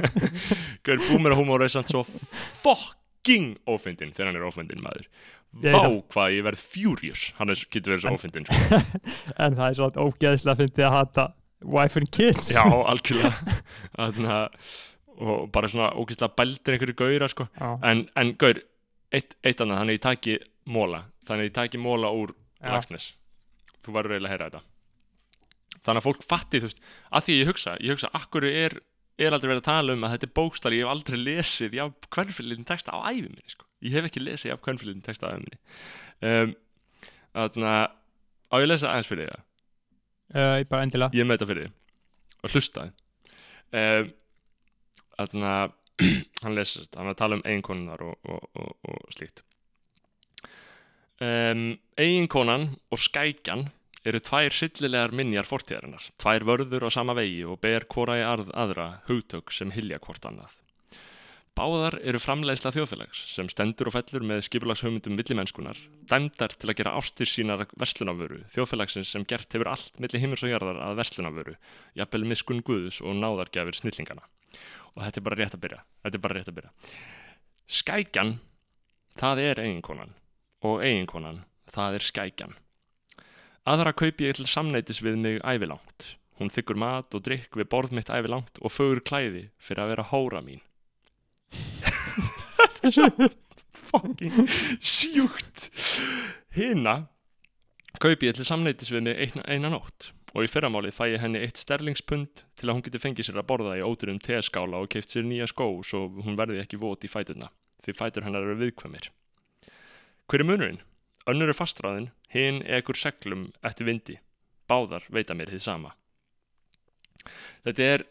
[laughs] Gaur búmerahúmor er samt svo fucking ófindin þegar hann er ófindin maður. Vá hvað ég verð furious. Hann getur verið svo ófindin sko. [laughs] en það er svona ógeðslega að fyndi að hata wife and kids. Já, [laughs] algjörlega. Þannig að og bara svona ógeðslega bældir einhverju gauðra sko. En, en gaur, eitt, eitt annað þannig að ég taki móla þannig að ég taki móla úr Já. Lagsnes þú verður eiginlega að heyra þetta. Þannig að fólk fatti, þú veist, að því ég hugsa ég hugsa, akkur er, er aldrei verið að tala um að þetta er bókstæli, ég hef aldrei lesið já, hvernfyrirlitin texta á æfi minni sko. ég hef ekki lesið já, hvernfyrirlitin texta á æfi minni. Um, þannig að á ég lesa aðeins fyrir þig uh, bara endilega. Ég með þetta fyrir þig og hlustaði þannig að hann þetta, hann er að tala um eiginkonunar og, og, og, og slíkt. Um, eiginkonan og skækjan eru tvær sillilegar minjar fortíðarinnar, tvær vörður á sama vegi og ber hvora í aðra hugtök sem hilja hvort annað. Báðar eru framleiðsla þjóðfélags sem stendur og fellur með skipulagshugmyndum villimennskunar, dæmdar til að gera ástir sínar verslunaföru, þjóðfélagsins sem gert hefur allt milli himmurs og jarðar að verslunaföru, jafnvel miskun guðus og náðargjafir snillingana. Og þetta er bara rétt að byrja, þetta er bara rétt að byrja. Skækjan, það er eiginkonan og eiginkonan, það er skækjan. Aðra kaupi ég til samneitis við mig ævilangt. Hún þykkur mat og drikk við borð mitt ævilangt og fögur klæði fyrir að vera hóra mín. [laughs] Fucking sjúkt. Hina kaupi ég til mig eina, eina nótt og í fyrramálið fæ ég henni eitt sterlingspund til að hún geti fengið sér að borða í óturum teskála og keift sér nýja skó svo hún verði ekki vot í fæturna því fætur hennar eru viðkvæmir. Hver er munurinn? Önnur er fastráðin, hinn ekur seglum eftir vindi. Báðar veita mér þið sama. Þetta er,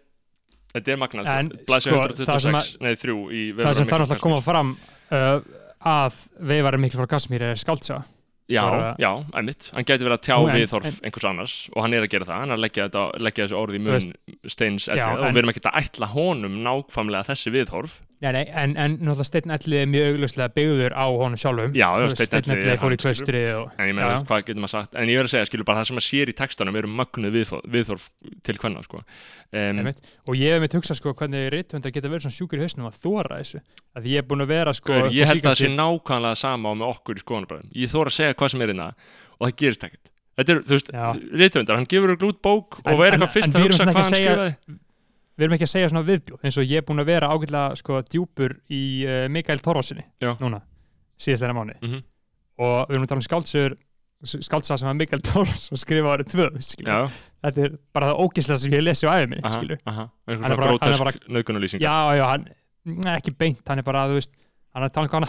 þetta er magnað. En, Blæsja sko, 126, það sem að- nei þrjú í það sem þarf náttúrulega að koma fram uh, að veifarin mikil frá Kasmír er skáldsa Já, bara- já, einmitt. Hann gæti verið að tjá en- viðhorf einhvers annars og hann er að gera það. Hann er að leggja, þetta, leggja þessu orði í mun steins Já, elli og við erum ekki að ætla honum nákvæmlega þessi viðhorf. Nei, nei, en, en náttúrulega Steinn Elli er mjög augljóslega byggður á honum sjálfum Já, já, Þú veist, Steinn Steinn Elli Elli fór í klaustrið og En ég meina, já. hvað getur maður sagt? En ég verð að segja, skilur bara það sem maður sér í textanum eru mögnuð viðhorf, viðhorf til hvenna, sko. Um, og ég hef mitt hugsað sko hvernig rithöndar geta verið svona sjúkur í hausnum að þóra þessu að ég er búin að vera sko Gaur, ég held að það sé nákvæmlega sama á með okkur í skoðanabræðum ég þóra að segja hvað sem er innan og það gerist ekkert þetta er, þú veist, Já. rithöndar, hann gefur út út bók En- og er en- eitthvað fyrst að hugsa hvað hann skrifaði við erum ekki að segja svona viðbjóð eins og ég er búin að vera ágætlega sko djúpur í uh, Mikael Torvarsinni Já. núna, síðastlega mánu Mhm. og við erum að tala um skáldsögur skáldsa sem að Mikael Torvarsson [laughs] skrifa árið tvö skilur. já, þetta er bara það ógislega sem ég lesi á æfum minni aha Hann er bara- hann er grótask nöðgunarlýsingar já, já, hann, ekki beint hann er bara, veist, hann er um hann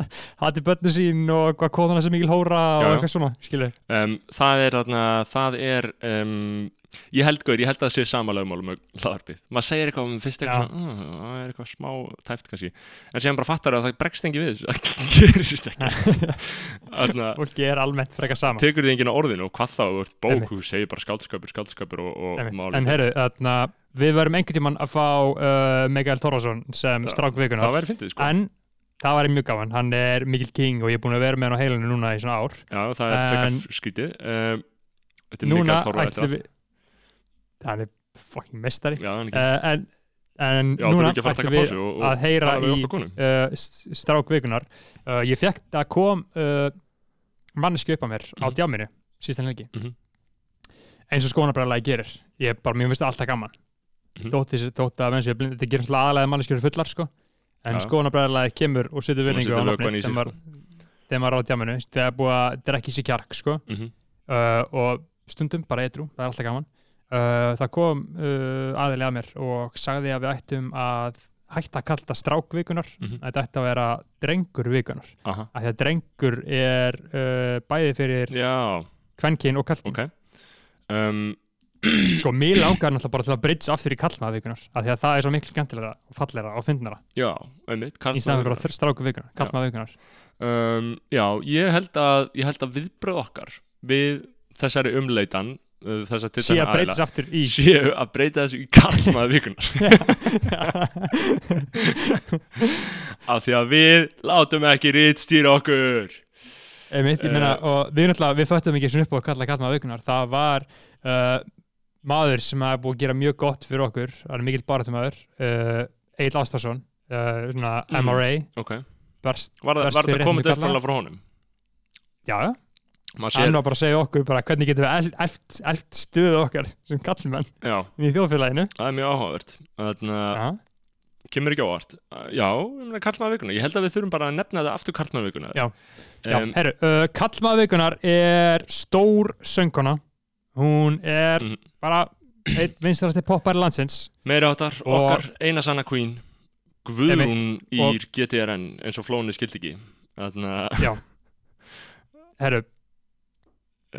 [laughs] hati börnu sín og hvað kóðan sem mikil hóra og Já, já. eitthvað svona, skilur um, það er þarna, það er um, ég held gaur, ég held að það sé sama lögmálum með hlaðarpið, maður segir eitthvað um fyrst eitthvað svona, "Uh, það er eitthvað smá tæft kannski, en síðan bara fattar að það bregst engi við þessu, [laughs] það gerist ekki. [laughs] Þarna, fólki er almennt frekar sama. tekur þið enginn á orðinu og hvað þá, bók, þú segir bara skáldskapur, skáldskapur og, og máli en herru, þarna, við verum einhvern tímann að fá uh, Mikael Torfason sem Já, strák vikunar það væri fyndið sko. En það væri mjög gaman, hann er mikil king og ég er búin að vera með hann á heilinu núna í svona ár. Já, það er En- skrítið. Um, núna ætlum við hann er fucking mestari já, hann ekki, uh, en, en já, þú núna er ekki að fara að taka ætlum við pásu og, og að heyra tala við í okkar konum? uh, s- strák vikunar uh, ég fekk að kom uh, manneski upp að mér á Mhm. djáminu síðan helgi. Mhm. eins og skoðanabræðalagi gerir. Ég bara, mér finnst það alltaf gaman. Mhm. þótt, þessi- þótt að menn séu blind- þetta gerir alltaf aðalega manneskjur fullar sko. En Já. skoðanabræðalagi kemur og setur virðingu setur á vökvann í nafnið sig, þegar maður- þegar maður er á djáminu. Þegar er búið að drekka í sig kjark sko. Mhm. uh, og stundum bara eitrú, það er alltaf gaman það kom uh, aðilega að mér og sagði að við ættum að hætta að kalla strákvikunar Mhm. að þetta ætti að vera drengur vikunar aha, að því að drengur er uh, bæði fyrir kvenkin og kallkin ok. Um, [clears throat] sko, mér langar náttúrulega bara til að bridge aftur í kallmaða vikunar að því að það er svo miklu skemmtilega og fallegra og fyndnara. Já, einmitt, í stæðan fyrir bara kallmaða vikunar um, já, ég held að að viðbröð okkar við þessari umleitan uh, þessar sé tiltekna að breytast aðila, aftur í séu að breyta þessu í karlmaður vikunar [laughs] af því að við látum ekki rítstýra okkur. Einmitt, ég meina, og við náttúrulega, við föttum ekki svona upp á að kalla kallmaða vikunar það var uh, maður sem hafa búið að gera mjög gott fyrir okkur. Það er mikill baratumæður uh, Egil Ástason uh, svona Mm. MRA ok, verst, var, það- Verst var fyrir þetta komið uppfæðlega frá honum? Já, já, hann var bara að segja okkur bara hvernig getum við eft, eft stöðu okkar sem kallmenn já, í þjóðfélaginu? Það er mjög áhugavert. Þannig að kemur ekki á óvart. Uh, já, vikunar ég held að við þurfum bara að nefna þetta aftur karlmaður vikunar Já. já um, herru, uh, kallmaða vikunar er stór söngkona. Hún er Mhm. bara einn vinstrasti poppari landsins. Meiri áttar, okkar eina sanna queen. Ír Og- GTRN eins og flóni skildi ekki. Þannig [laughs] að, herru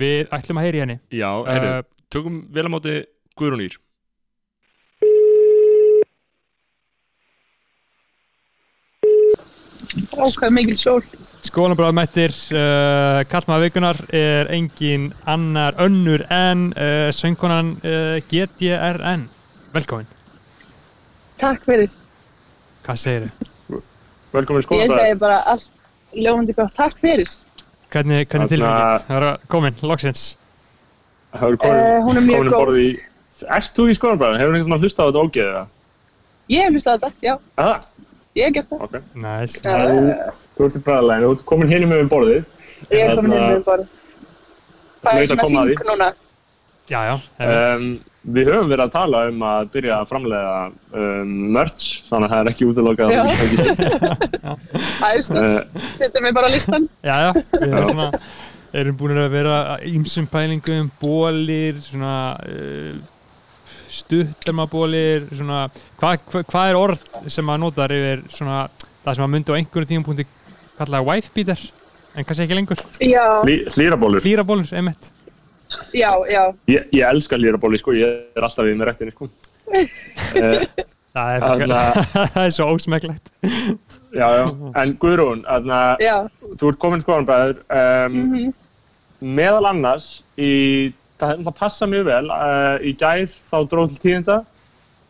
við ætlum að heyri henni já, heyrðu, uh, tökum vel á móti Guðrún ír Ákvað mikil sól. Skólanbráð mættir uh, Kallmaða vikunar er engin annar önnur en uh, söngkonan uh, GTRN Velkomin, Takk fyrir. hvað segir þið? Velkomin í Ég segi bara allt ljómandi gott. Takk fyrir. Hvernig, hvernig tilfengið? Það er komin, loksins Það er Uh, hún er mjög komin góð. Erst þú í skoðanbræðin? Hefur einhvern veginn hlustað á þetta ógeðið það? Ég hef hlustað á þetta, já. Er það? Ég hef gert það. Ok. Nice, Uh, nice. Þú ert í bræðalæginu, þú ert komin hinum með borðið. ég er komin inn Þarna- með borð. Það Leið er að svona koma að hring núna. Já, já, um, Um, við höfum verið að tala um að byrja að framlega um, merch, þannig að það er ekki útilokað Já. að það. Æðislega. Uh, Settum við bara listan. já, já Við erum, svona, erum búin að vera ímsum pælingum, bólir svona uh, stuttamabólir svona, hvað hva, hva er orð sem að notaður yfir svona, það sem að myndi á einhverjum tímapunkti kallaði wife beater en kannski ekki lengur, Hlýrabólur. hlýrabólur, einmitt já, já. Ég, ég elska hlýrabóli, sko, ég er alltaf við með rektinni, sko. Uh, [laughs] það er, [laughs] það er svo ósmekklegt já, já. En Guðrún, Já. þú ert komin skoðanbræður. Um, Mm meðal annars í, það alltaf passað mjög vel uh, í gær þá dróð til tíðinda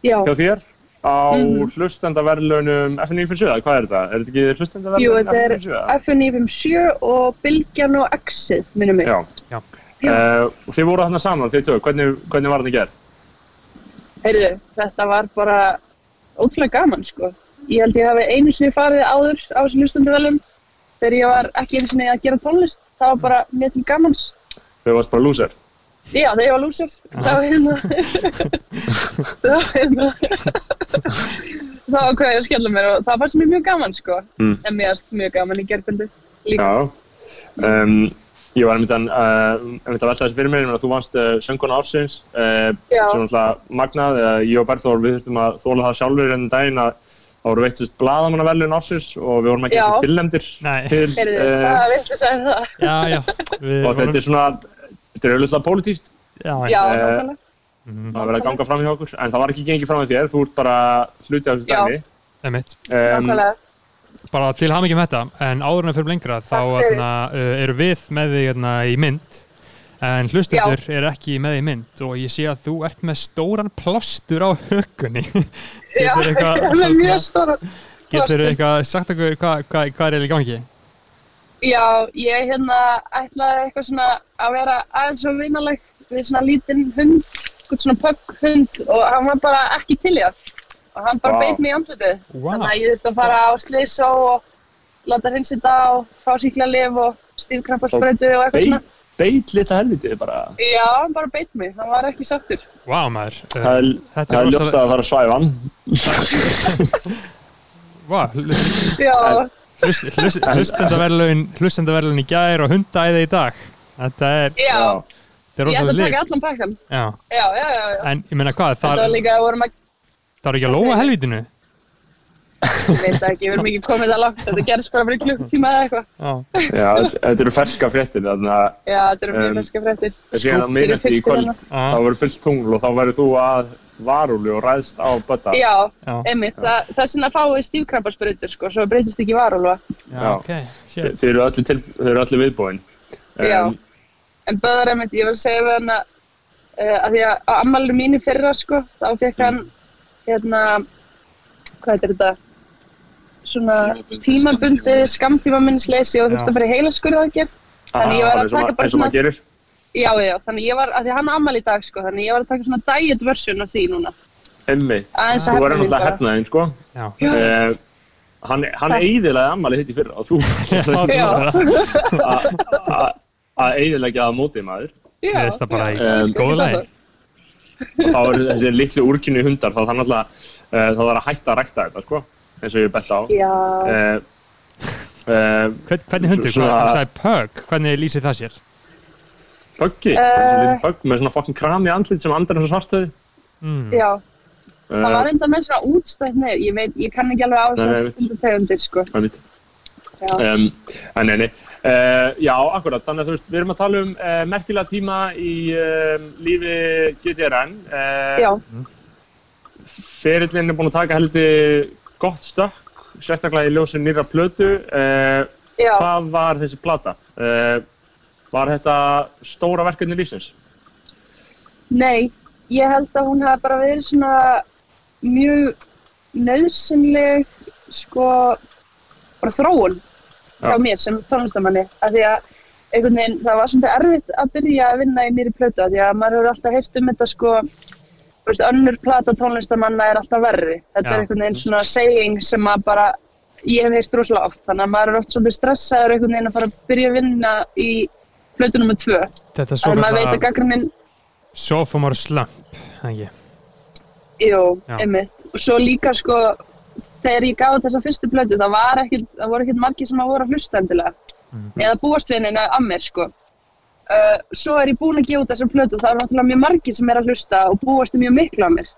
Já. hjá þér á Mhm. hlustendaverðlunum FNI57, hvað er þetta? Er þetta ekki Jú, hlustendaverðlunum þetta er FNI57? FNI57 og Bylgjan og Exit, minnum mig. Já. Já. Uh, og þið voru þarna saman, þið tvö, hvernig, hvernig var þetta gær? Heyrðu, þetta var bara ótrúlega gaman, sko. Ég held ég hafi einu sinni farið áður á þessum hlustandavelum þegar ég var ekki einu sinni að gera tónlist. Það var bara mér til gamans. Þau varst bara lúser. Já, þegar ég var lúsir. Það var hérna... [laughs] var hérna... það var hvað ég að skella mér og það fannst mér mjög gaman, sko. Mm. En mér fannst mjög gaman í gerðbundu. Líka. Já. Um, ég var einmitt að, uh, að velta þessi fyrir mér, ég meina þú vannst uh, sönguna ársins, uh, Já. sem náttúrulega magnað, uh, ég og Berþór við þurftum að þóla það sjálfur enn daginn að það voru veitt sérst blaðamannavelun ársins og við vorum ekki Já. þessi tilnefndir Nei. til Heyrðu, uh, það viltu segja það? Já, já. Við og þetta er svona, þetta er auðvitað pólitíst, Já, Já, Eh, nákvæmlega. Mhm. það var verið að ganga fram hjá okkur, en það var ekki gengið fram hjá þér, þú ert bara hluti af þessu Já. dæmi. Einmitt. Um, Nákvæmlega. Bara til hafa mikið með þetta, en áður en að fyrir lengra þá fyrir. hérna, uh, eru við með þig hérna, í mynd en hlustendur eru ekki með þig í mynd og ég sé að þú ert með stóran plástur á hökunni [laughs] Já, [laughs] ég er með mjög stóra. Getur plástur. eitthvað sagt okkur hvað hva, hva er í gangi? Já, ég hérna ætlaði eitthvað svona að vera aðeins svo vinaleg við svona lítinn hund, svona pögg hund og hann var bara ekki til í það. Og hann bara Vá. beit mig í andlitið. Vá. Þannig að ég þurfti að fara á slýsó og láta hreins þetta og fá síklarlif og stífkrampasprautu og eitthvað svona. beit, lita helviti bara. Já, hann bara beit mig, hann var ekki sáttur. Vá maður, Það þetta það er ljóst að það er að svæfa hann. [laughs] Vá, hlust- Já, hlust- hlust- hlustendaverðlaun hlustendaverðlaun í gær og hundaæði í dag Þetta er, já, þetta er ég ætla að taka allan pakkan. Já, Já, já, já, já. en ég meina hvað, Þetta var líka, vorum að, það er ekki að lóa segirðu? helvítinu ég veit ekki, við erum ekki komið það langt, þetta gerðist bara fyrir klukktíma eða eitthvað. Já, Já, þetta eru ferska fréttir, þannig að Já, þetta eru mjög Um, ferska síðan á fyrir miðnætti í kvöld, hérna. Þá verður fullt tungl og þá verður þú að varúli og ræðst á bötta. Já, einmitt, það, það er svona að fáið stífkrampasprautur sko, svo breytist ekki varúlfa. já, Já. ok, shit Þeir eru öllu, til, þeir eru öllu viðbúin. Já. En Böðar einmitt, ég vil segja við hann að, uh, að því að á ammálinu mínu fyrra sko, þá fekk hann, hérna, hvað heitir þetta, svona Tímabundið skamtímaminnisleysi og þurfti að fara í heilaskurðaðgerð. Þannig ég var að taka bara svona, já, já, þannig ég var, að því að hann á ammál í dag sko, þannig ég var að taka svona diet version af því núna. Emmi, þú að mín náttúrulega hefnaðinn, sko. Já. Uh, hann hann eiðilaði ammali hitt í fyrra og þú [laughs] að- að- að eiðilegja það mótið maður. já. Það bara í góðu lagi Og þá eru þessi litlu úrkynni hundar, þá þannig að uh, það var að hætta að rækta þetta, sko. Eins og ég er best á. Já, Uh, uh, Hvern, Hvernig hundur, Svona- hvað, þú sagði pug, hvernig lýsir það sér? Böggi, Eh. þessi litlu bögg með svona fokkin kram í andlit sem andar eins og svartöði. Mm. já. Það var enda með svona útstætt nefn, ég veit, ég kann ekki alveg á veit. þessar hundategundir sko. það er. Já, Um, en nei. Uh, já, akkurat, þannig að þú veist, við erum að tala um uh, merkilega tíma í um, lífi GTRN. Uh, já, Ferillin er búinn að taka heldur gott stökk, sérstaklega í ljósi nýra plötu. Uh, já. hvað var þessi plata? Uh, var þetta stóra verkefni lífsins? Nei, ég held að hún hafi bara verið svona mjög nöðsynleg sko bara þróun hjá Já. mér sem tónlistamanni af því að einhvern veginn það var svolítið erfitt að byrja að vinna í nýri plötu af því að maður hefur alltaf heyrt um þetta sko veist, önnur plata tónlistamanna er alltaf verri þetta Já. er einhvern veginn svona saying sem að bara ég hef heyrt rosalega oft þannig að maður er oft svolítið stressaður einhvern veginn að fara að byrja að vinna í plötu nummer tvö Þetta er að svo maður veit að sophomore slump? Jú, Já. einmitt. Og svo líka sko, þegar ég gáði þessa fyrstu plötu, það, var ekkit, það voru ekkert margir sem að voru að hlusta endilega. Mhm. Eða búast við henni að mér, sko. Uh, svo er ég búin að gefa út þessa plötu, það er náttúrulega mjög margir sem er að hlusta og búast við mjög miklu að mér.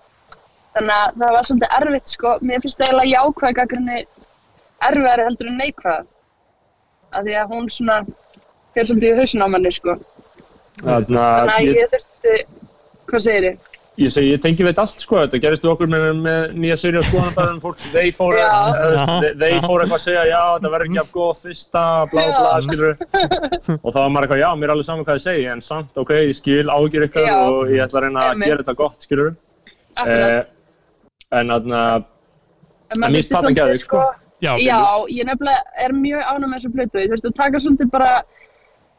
Þannig að það var svolítið erfitt, sko. Mér finnst það eiginlega jákvæða gaggrinni erfiðari heldur en neikvæða. Af því að hún svona fer svolítið í hausin á manni, sko. Þannig Þannig að að ég, ég þurfti, hvað segir ég? Ég segi, ég tengi veit allt sko, þetta gerist við okkur með, með nýja séri á skoðanabæðum fólk, þeir Já. uh, fóru eitthvað að segja, já, þetta verður ekki af góð fyrsta, blá, Já. blá, skilur og þá var maður eitthvað, já, mér er alveg saman hvað ég segi, en samt, ok, ég skil ágjur ykkur Já. og ég ætla að reyna að gera þetta gott, skilur Akkurat. en þannig að, En En maður mér þurfti platan svolítið, geðveik, sko. Já, Já, ég nefnilega er mjög ánum með þessu plötu. Þú veist, þú taka svolítið bara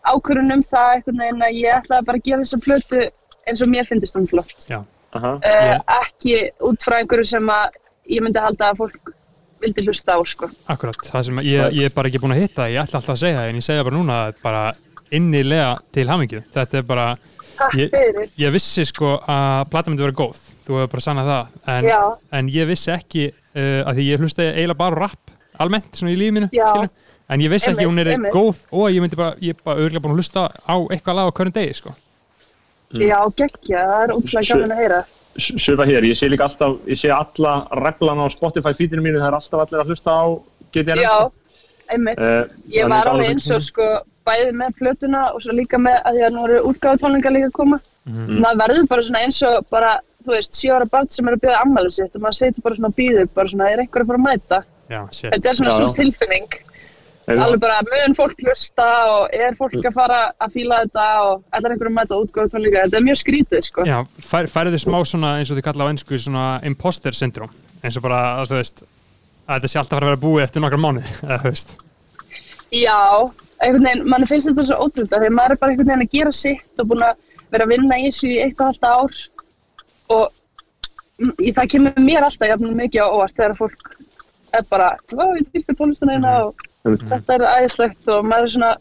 ákvörðun um það einhvern veginn að ég bara að gera þessa plötu eins og mér finnst hún flott. aha, Uh, Ég- Ekki út frá einhverju sem að ég myndi halda að fólk vildi hlusta á, sko. akkurat, það sem ég, ég er bara ekki búin að hitta, ég ætla alltaf að segja það, en ég segja bara núna bara innilega til hamingju. Þetta er bara, Ég- ég vissi sko að plata myndi vera góð, þú hefur bara sannað það, en, en ég vissi ekki, uh, að því ég hlusta eiginlega bara rap, almennt, svona í lífið mínu, Já. skilur, en ég vissi ekki að hún er góð og ég myndi bara, ég er bara auðvitað búin að hlusta á eitthvað lag á hverjum degi, sko. Mm. Já, geggja, það er Shit. gaman að heyra. svipa hér, ég sé líka alltaf, ég sé alla reglan á Spotify feedinu mínu, það er alltaf allir að hlusta á GTR. Já, einmitt. Uh, Ég var alveg eins og sko bæði með plötuna og svo líka með að því að nú eru útgáðutónlingar líka að koma. Maður verður bara svona eins og bara, þú veist, 7 ára barn sem er að bjóða ammælið sitt og maður setur bara svona og býður, bara svona, er einhver að fara að mæta? Já. Þetta er svona Já, svona já. tilfinning. Alveg bara mun fólk hlusta og er fólk að fara að fíla þetta og ætlar einhver að mæta útgáðutónlingar. Þetta er mjög skrítið, sko. Já, fær, færið þið smá svona eins og þið kalla á ennsku svona imposter syndrom eins og bara að þú veist að þetta sé alltaf að fara að vera búið eftir nokkar mánuði [laughs] eða þú veist. Já, einhvern veginn, mann finnst þetta svo ótrúlega þegar maður er bara einhvern veginn að gera sitt og búin að vera að vinna í þessu í eitt og halvt ár. Og mm, það kemur mér alltaf jafnvel mikið á óvart þegar fólk er bara, vá, ég og Mhm. þetta er æðislegt og maður er svona,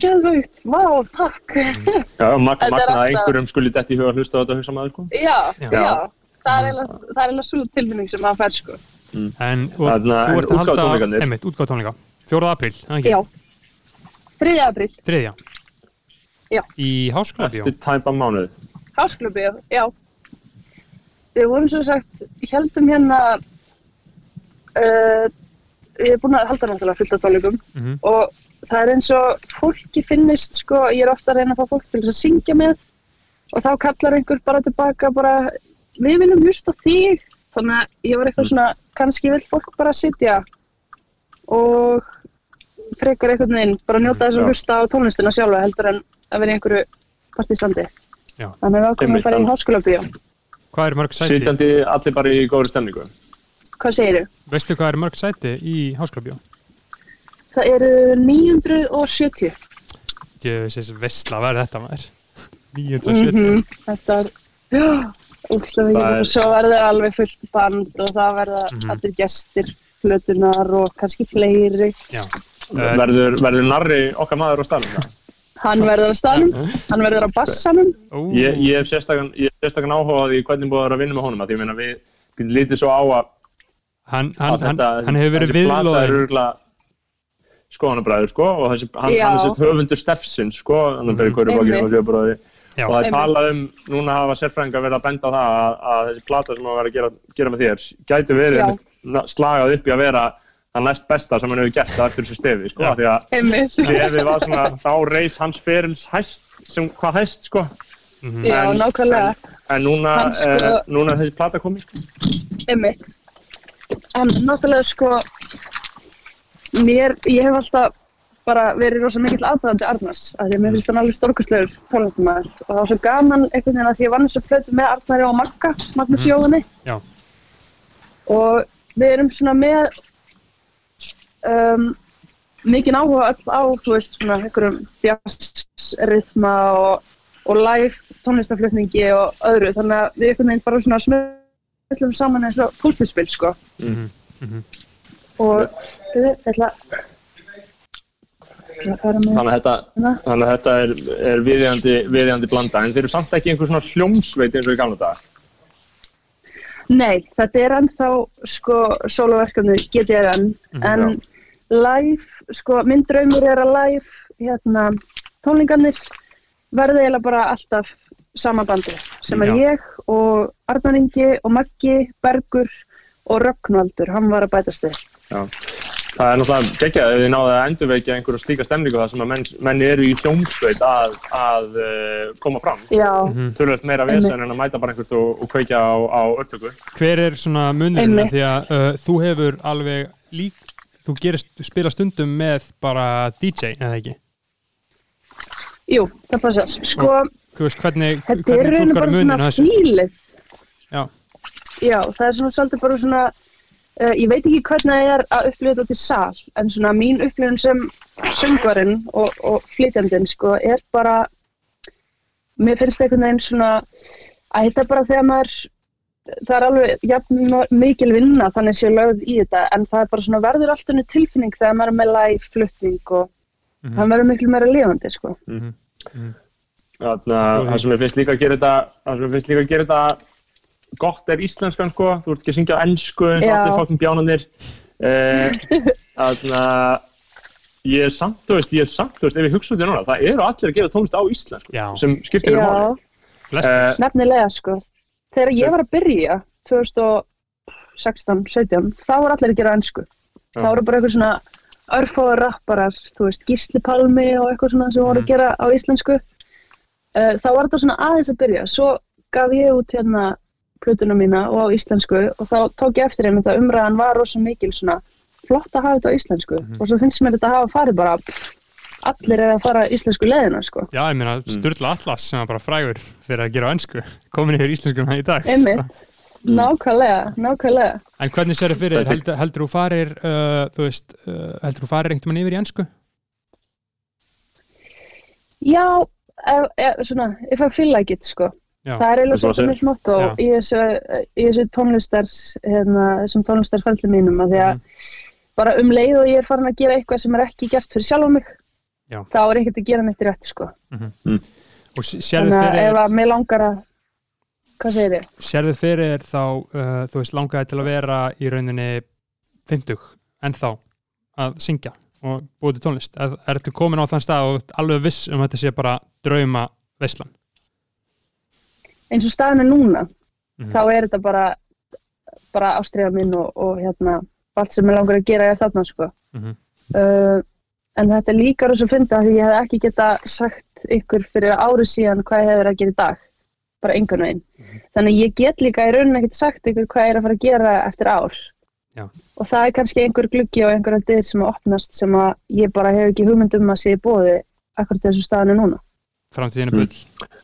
geðvögt, vá, takk. [laughs] Já, mag, Þetta er magna að alltaf- einhverjum skuli detti í huga að hlusta á þetta hugsa maður, sko. já, Já. já, það er eiginlega, það er eiginlega svo tilfinning sem maður fær, sko. en og, Þarna, þú en ert að halda útgáfutónleikarnir? einmitt, útgáðutónleika 4. apríl, eða ekki? Já, 3. apríl, Þriðja Já. Í Háskólabíó Eftir tæpa mánuð. Háskólabíó, já. Við vorum sem sagt, heldum hérna, uh, ég er búin að halda náttúrulega fullt af tónleikum Mhm. og það er eins og fólki finnist, sko, ég er ofta að reyna að fá fólk til að syngja með og þá kallar einhver bara tilbaka bara, við viljum hlusta á þig, þannig að ég var eitthvað svona, kannski vil fólk bara sitja og frekar einhvern veginn, bara njóta þess að hlusta á tónlistina sjálfa heldur en að vera í einhverju partistandi. Já. Þannig að við ákveðum fara í þannig. háskólabíó. Hvað er mörg sæti? Sitjandi allir bara í góðri stemningu. Hvað segirðu? Veistu hvað er mörg sæti í Háskólabíó? Það eru 970. Ég veist þessi veistla, hvað er þetta maður? [laughs] 970 Mhm, Þetta er, já, Það mikið. er- Og svo verður alveg fullt band og það verða Mhm. allir gestir, flutunar og kannski fleiri. Já Verður, verður narri okkar maður á staðnum? [laughs] Hann verður á staðnum, hann verður á bassanum. Ég, ég hef sérstakann, ég hef sérstakann áhuga á því hvernig búið að vera að vinna með honum að því ég meina við getum lítið svo á að, hann, hann, þetta, hann hefur verið er viðlóðin skoðanabræður sko og þessi, hann, hann er sérst höfundur stefsins sko, er hverju bakinu og það er talað um, núna hafa sérfræðingar verið að benda á það að, að þessi plata sem að vera að gera, gera með þér gæti verið einmitt slagað upp í að vera það næst besta sem hann hefur gert á eftir þessu stefi sko, Já. af því að [laughs] stefið var svona, þá reis hans ferils hæst, sem hvað hæst sko mhm. Já, En- nákvæmlega. en núna, sko- eh, núna þessi plata komið sko. Einmitt. En náttúrulega sko, mér, ég hef alltaf bara verið rosa mikill aðbæðandi Arnars, af því að mér finnst hann alveg stórkustlegur tónlistamæður og það var svo gaman einhvern veginn að því ég vann þessu plötu með Arnari og Magga, Magnús Mhm. Jóhanni Já. og við erum svona með um, mikinn áhuga öll á, þú veist, svona einhverjum jazzrytma og, og live tónlistaflutningi og öðru, þannig að við einhvern veginn bara svona smöllum saman eins og púsluspil, sko. Mhm, mhm. Og, við, ég ætla ég þannig að þetta, hérna. þannig að þetta er, er viðjandi, viðjandi blanda en þeir eru samt ekki einhver svona hljómsveit eins og í gamla dag Nei, þetta er ennþá sko soloverkefni GTRN en live, sko minn draumur er að live hérna tónlingarnir verði eiginlega bara alltaf sama bandi sem er Já. ég og Arnar Ingi og Maggi, Bergur og Rögnvaldur, hann var að bætast við. Já. það er náttúrulega geggjað ef þið náðu að endurveikja einhverju slíka stemningu það sem að menn, menn eru í hljómsveit að, að uh, koma fram Já, Mhm. tölvöld meira vesen en að mæta bara einhvert og, og kveikja á, á örtöku Hver er svona munurinn Einmitt. því að uh, þú hefur alveg lík þú gerist, spila stundum með bara DJ, eða ekki? jú, það passar. Sko, veist, hvernig, er bara munin þessu? fílið. Já, Já, það er svona svolítið bara svona, uh, ég veit ekki hvernig það er að upplifa þetta út í sal, en svona mín upplifun sem söngvarinn og, og flytjandinn, sko, er bara, mér finnst einhvern veginn svona, að þetta er bara þegar maður, það er alveg jafn mikil vinna þannig sé lögð í þetta, en það er bara svona verður alltaf henni tilfinning þegar maður er með live flutning og Mhm. það verður miklu meira lifandi, sko. Mhm. Þannig að það sem ég finnst líka að gera þetta það sem ég finnst líka að gera þetta gott er íslenskan sko, þú ert ekki að syngja á ennsku eins og allir fólkum bjánanir uh, [laughs] þannig að ég er samt, þú veist, ég er samt, þú veist, ef ég hugsa út í núna, það eru allir að gera tónlist á íslensku Já. sem skiptir um. Já, flest Eh, nefnilega, sko. þegar ég var að byrja 2016, 17 þá var allir að gera ennsku þá voru bara eitthvað svona örfáður rapparar, þú veist, Gísli Palmi og eitthvað svona sem voru Mhm. að gera á íslensku uh, þá var þetta svona aðeins að byrja. Svo gaf ég út hérna plötuna mína og á íslensku og þá tók ég eftir einmitt að umræðan var rosa mikil svona flott að hafa þetta á íslensku og svo finnst mér þetta að hafa farið bara allir er að fara íslensku leðina sko. Já, ég meina Sturla Atlas sem var bara frægur fyrir að gera á ennsku [laughs] komin yfir íslenskuna í dag. Einmitt, [laughs] nákvæmlega, nákvæmlega. En hvernig sér þið fyrir, Þetta- heldur, þú farir uh, þú veist, uh, heldur þú farir einhvern veginn yfir í ennsku? Já, svona, if I feel like it, sko. Já. Það er eiginlega og svolítið mér smátt og í þessu, í þessu tónlistar, hérna, þessum tónlistarferli mínum að því að Mhm. bara um leið og ég er farin að gera eitthvað sem er ekki gert fyrir sjálfa mig, Já. þá er ekkert að gera neitt rétt, sko. Og s- sérðu Þannig að ef að mér langar að, hvað segir ég? sérðu fyrir þá, uh, þú veist, langaði til að vera í rauninni 50 en þá að syngja og búið til tónlist. Er, þetta komin á þann stað og alveg viss um að þetta sé bara drauma veislan? Eins og staðinu núna, Mhm. þá er þetta bara, bara ástriða minn og, og hérna, allt sem mér langar að gera er þarna, sko. Mhm. uh, en þetta er líka rosa að finna því ég hef ekki geta sagt ykkur fyrir ári síðan hvað ég hef verið að gera í dag bara engan veginn þannig að ég get líka í rauninni ekkert sagt ykkur hvað ég er að fara að gera eftir ár Já. og það er kannski einhver gluggi og einhverja dyr sem að opnast sem að ég bara hef ekki hugmynd um að sé bóði akkurat þessu staðinu núna Framtíðinu Mm. bull.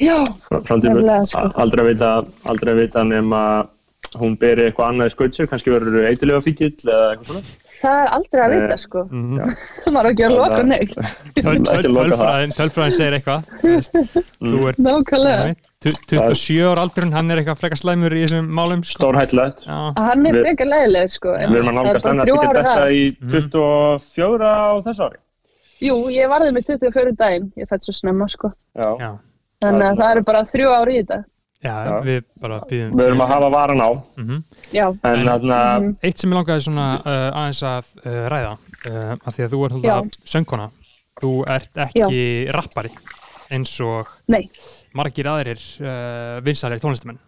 Já, framtíð Nefnilega, sko. aldrei að vita aldrei að vita nema hún beri eitthvað annað í skautsir, kannski verður eitilega fíkill eða eitthvað svona það er aldrei að vita Eh, sko Mhm. [laughs] það var ekki að loka neitt. Tölfræðin tölfræðin segir eitthvað. [laughs] Mm. Nákvæmlega, 27 ára aldurinn, hann er eitthvað frekar slæmur í þessum málum sko. stórhættulegt Já, hann er frekar leiðileg sko við erum að nálgast hennar þrjú ekki ári þetta í Mhm. 24 á þessu ári Jú, ég varði með 24 daginn, ég fætt svo snemma sko. já. já, Þannig að er það eru bara þrjú ári í þetta. já, Já. við bara býðum við erum að hafa varan á Mhm. Já, en En- þarna Mhm. Eitt sem ég langaði svona uh, aðeins að uh, ræða uh, að því að þú ert söngkona þú ert ekki rappari eins og nei, margir aðrir uh, vinsalir tónlistamenn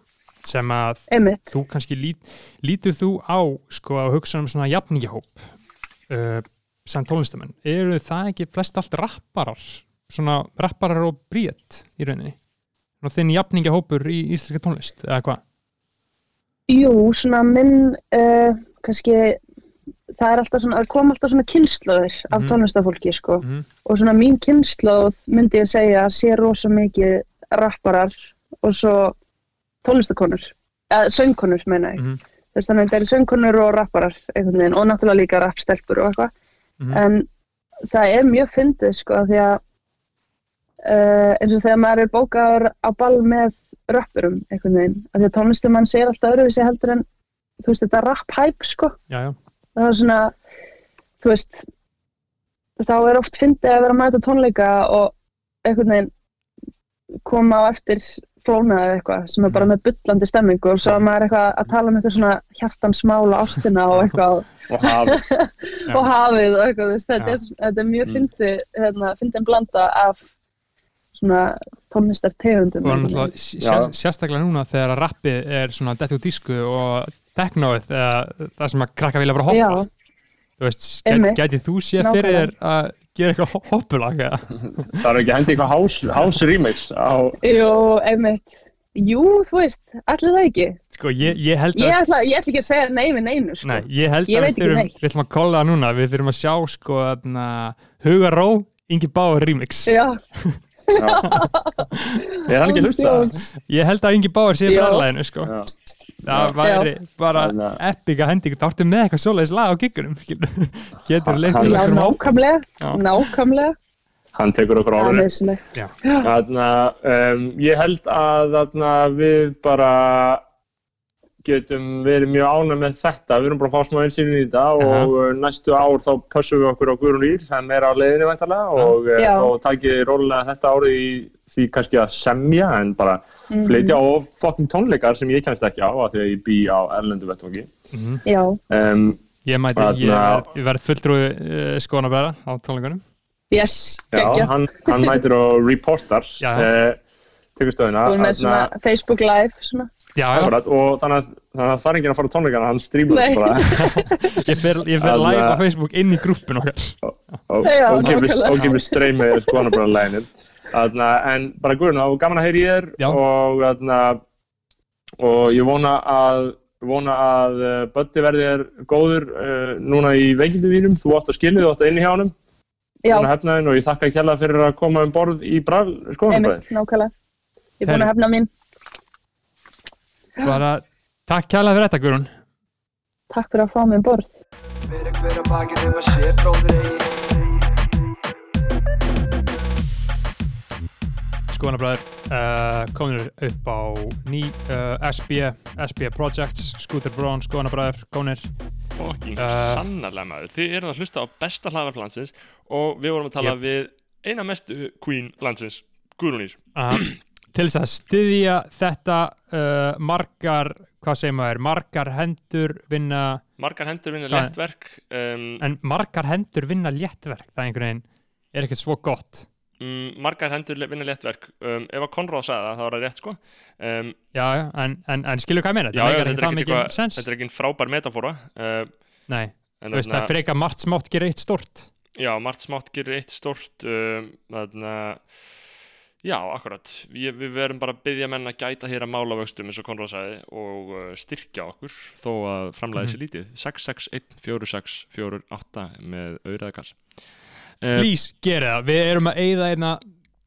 sem að einmitt. þú kannski lít, lítur þú á sko að hugsa um svona jafningahóp uh, sem tónlistamenn eru það ekki flest allt rapparar svona rapparar og bríet í rauninni og þinn jafningahópur í íslenska tónlist eða hvað? Jú, svona minn, uh, kannski, það er alltaf svona, það kom alltaf svona kynnslóðir af Mhm. tónlistafólki sko. Mhm. Og svona mín kynnslóð myndi ég segja að sé rosa mikið rapparar og svo tónlistakonur, eða söngkonur meina ég. Þú veist þannig að þetta eru söngkonur og rapparar veginn og náttúrulega líka rappstelpur og eitthvað. Mhm. en það er mjög fyndið sko því að uh, eins og þegar maður er bókaður á ball með rappurum einhvern veginn, því að tónlistumann segir alltaf öðruvísi heldur en þú veist þetta rap-hæp sko, Já, já, það er svona þú veist þá er oft fyndið að vera að mæta tónleika og einhvern veginn koma á eftir flóna eða eitthvað sem er bara með bullandi stemmingu og svo er maður eitthvað að tala um eitthvað svona hjartansmála ástina og eitthvað og hafi Já. [laughs] og hafið og eitthvað, þetta, er, þetta er mjög Mm. fyndið, hérna, fyndin blanda af svona tónlistartegundum. og einhvern náttúrulega veginn. sér, sérstaklega núna þegar að rappið er svona dett úr dísku og teknóið eða það sem að krakka vilja bara hoppa Já, þú veist, gæ, Einmitt. gæti þú séð fyrir þér að gera eitthvað hoppulag eða? [laughs] það er ekki að hendi eitthvað house, house remix á jú, einmitt. Jú, þú veist, allir það ekki. sko, ég, ég held Ég að ætla, ég ætla ekki að segja nei við neinu, sko. Nei, ég held Ég að við þurfum, við ætlum að kolla það núna, við þurfum að sjá sko þarna, Hugaró, Ingi Báur remix. Já, [laughs] er hann ekki að hlusta Jóns. Ég held að Ingi Báur sé Já. bræðlæðinu sko. Já. Það væri bara Þannig að- hending, þá ertu með eitthvað svoleiðis lag á giggunum. [laughs] Hétur Hann- leikur Já, nákvæmlega, nákvæmlega. hann tekur okkur nöðsynlegt. Þarna, um, ég held að þarna, við bara getum verið mjög ánæg með þetta. Við erum bara að fá smá einsýnin í þetta og uh, næstu ár þá pössum við okkur á Guðrún Ír, það er á leiðinni væntalega og uh, Já. þá takið rólega þetta árið í því kannski að semja en bara Mhm. flytja á fucking tónleikar sem ég kemst ekki á af því að ég bý á erlendu vettvangi. Mhm. Já, Um, Ég mæti, ég ég verð fulltrúi uh, skoðanabæra á tónleikunum. yes, Já, hann, hann mætir og reportar uh, tekur stöðuna Þú með svona þarna- Facebook Live svona. Já, já, akkurat, og þannig að, þannig að það er enginn að fara á tónleikana hann bara [laughs] ég fer, ég fer live á Facebook inn í grúppun okkar og, og gefur nákvæmlega. og skoðanabræðanleginin en bara guðurinn, það var gaman að heyra í þér og, þarna, og ég vona að vona að uh, Böddi verði þér góður uh, núna í veikindum mínum þú átt að skilja, þú átt að inni hjá honum Já, Svona hefnaðin og ég þakka hella fyrir að koma um borð í einmitt, nákvæmlega. Ég er búin að hefna mín. bara takk kærlega fyrir þetta Guðrún. Takk fyrir að fá mig um borð. Skoðanabræður uh, kominur upp á ný uh, SB, SB Projects Scooter Braun, skoðanabræður, kominir Fucking Uh, sannarlega maður. Þið eruð að hlusta á besta hlaðvarp landsins og við vorum að tala Yep. við eina mestu queen landsins Guðrúnir til þess að styðja þetta margar, hvað segir maður margar hendur vinna Margar hendur vinna léttverk um, en margar hendur vinna léttverk það er einhvern veginn, er ekkert svo gott Margar hendur vinna léttverk um, Ef að Konráð sagði það, þá var það rétt sko. Um, já, en, en, en skilur hvað ég meina? Já, já, þetta er sens Þetta er ekki frábær metafóra uh, nei, þú veist, það er frekar margt smátt gerir eitt stort Já, margt smátt gerir eitt stort um, þarna, Já, akkurat. Ég, Við verum bara að byggja menn að gæta hér að mála vöxtum eins og Konráð sagði og uh, styrkja okkur þó að framlæði Mhm. sér lítið 661-4648 með auðraða kassa uh, please, gera það, við erum að eyða einna